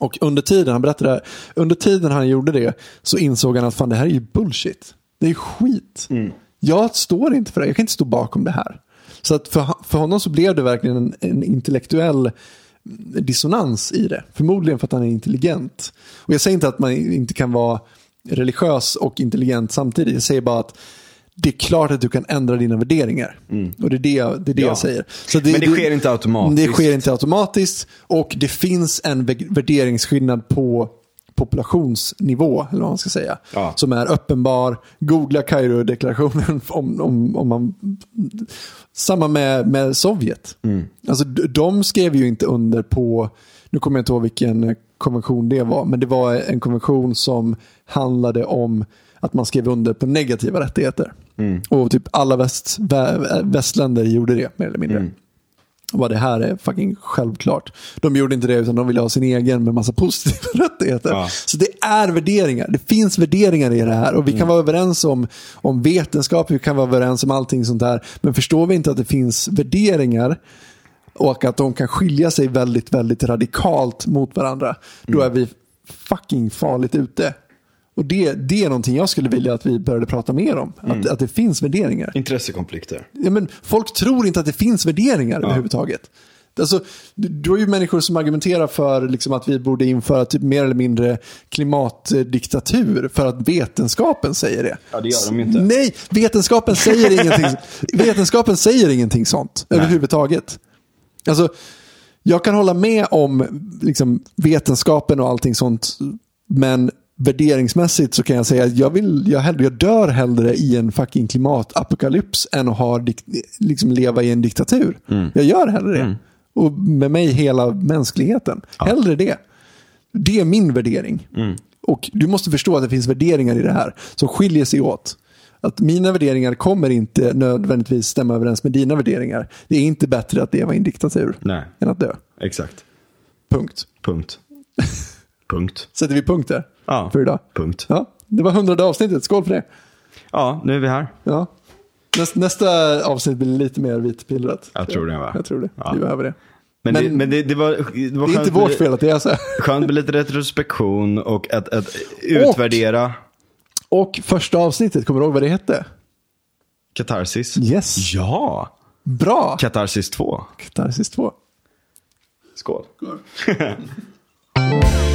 Och under tiden, han berättade det under tiden han gjorde det så insåg han att fan det här är ju bullshit. Det är skit. Mm. Jag står inte för det, jag kan inte stå bakom det här. Så att för, för honom så blev det verkligen en, en intellektuell dissonans i det. Förmodligen för att han är intelligent. Och jag säger inte att man inte kan vara religiös och intelligent samtidigt. Jag säger bara att det är klart att du kan ändra dina värderingar. Och det är det, det, är det Ja. jag säger. Så Men det sker inte automatiskt. Det sker inte automatiskt. Och det finns en vä- värderingsskillnad på populationsnivå, eller vad man ska säga. Ja. Som är uppenbar. Googla Kairo-deklarationen om, om, om man... Samma med, med Sovjet. Alltså, d- de skrev ju inte under på, nu kommer jag inte ihåg vilken konvention det var, men det var en konvention som handlade om att man skrev under på negativa rättigheter. Och typ alla väst, vä, västländer gjorde det, mer eller mindre. Och bara, det här är fucking självklart. De gjorde inte det utan de ville ha sin egen med massa positiva rättigheter. Ja. Så det är värderingar. Det finns värderingar i det här. Och vi kan vara överens om, om vetenskap, vi kan vara överens om allting sånt där. Men förstår vi inte att det finns värderingar och att de kan skilja sig väldigt, väldigt radikalt mot varandra. Då är vi fucking farligt ute. Och det, det är någonting jag skulle vilja att vi började prata mer om. Att, att det finns värderingar. Intressekonflikter. Ja, men folk tror inte att det finns värderingar överhuvudtaget. Alltså, du, har ju människor som argumenterar för liksom, att vi borde införa typ mer eller mindre klimatdiktatur för att vetenskapen säger det. Ja, det gör de inte. Nej, vetenskapen säger ingenting, vetenskapen säger ingenting sånt överhuvudtaget. Alltså, jag kan hålla med om liksom, vetenskapen och allting sånt, men värderingsmässigt så kan jag säga att jag, vill, jag, hellre, jag dör hellre i en fucking klimatapokalyps än att ha, liksom, leva i en diktatur. Jag gör hellre det. Och med mig hela mänskligheten. Hellre det. Det är min värdering. Och du måste förstå att det finns värderingar i det här som skiljer sig åt. Att mina värderingar kommer inte nödvändigtvis stämma överens med dina värderingar. Det är inte bättre att leva i en diktatur Nej. än att dö. Exakt. Punkt. Punkt. Punkt. Sätter vi punkt där Ja. för idag. Punkt. Ja, det var hundrade avsnittet. Skål för det. Ja, nu är vi här. Ja. Näst, nästa avsnitt blir lite mer vitpillrat. Jag tror det, va? Jag tror det. Ja. Vi behöver det. Men, Men- det, men det, det var, det var Det är inte vårt fel att det är så här. Skönt med lite retrospektion och att, att utvärdera Och första avsnittet, kommer du ihåg vad det hette? katarsis. Yes. Ja! Bra! Katarsis 2. Katarsis 2. Skål.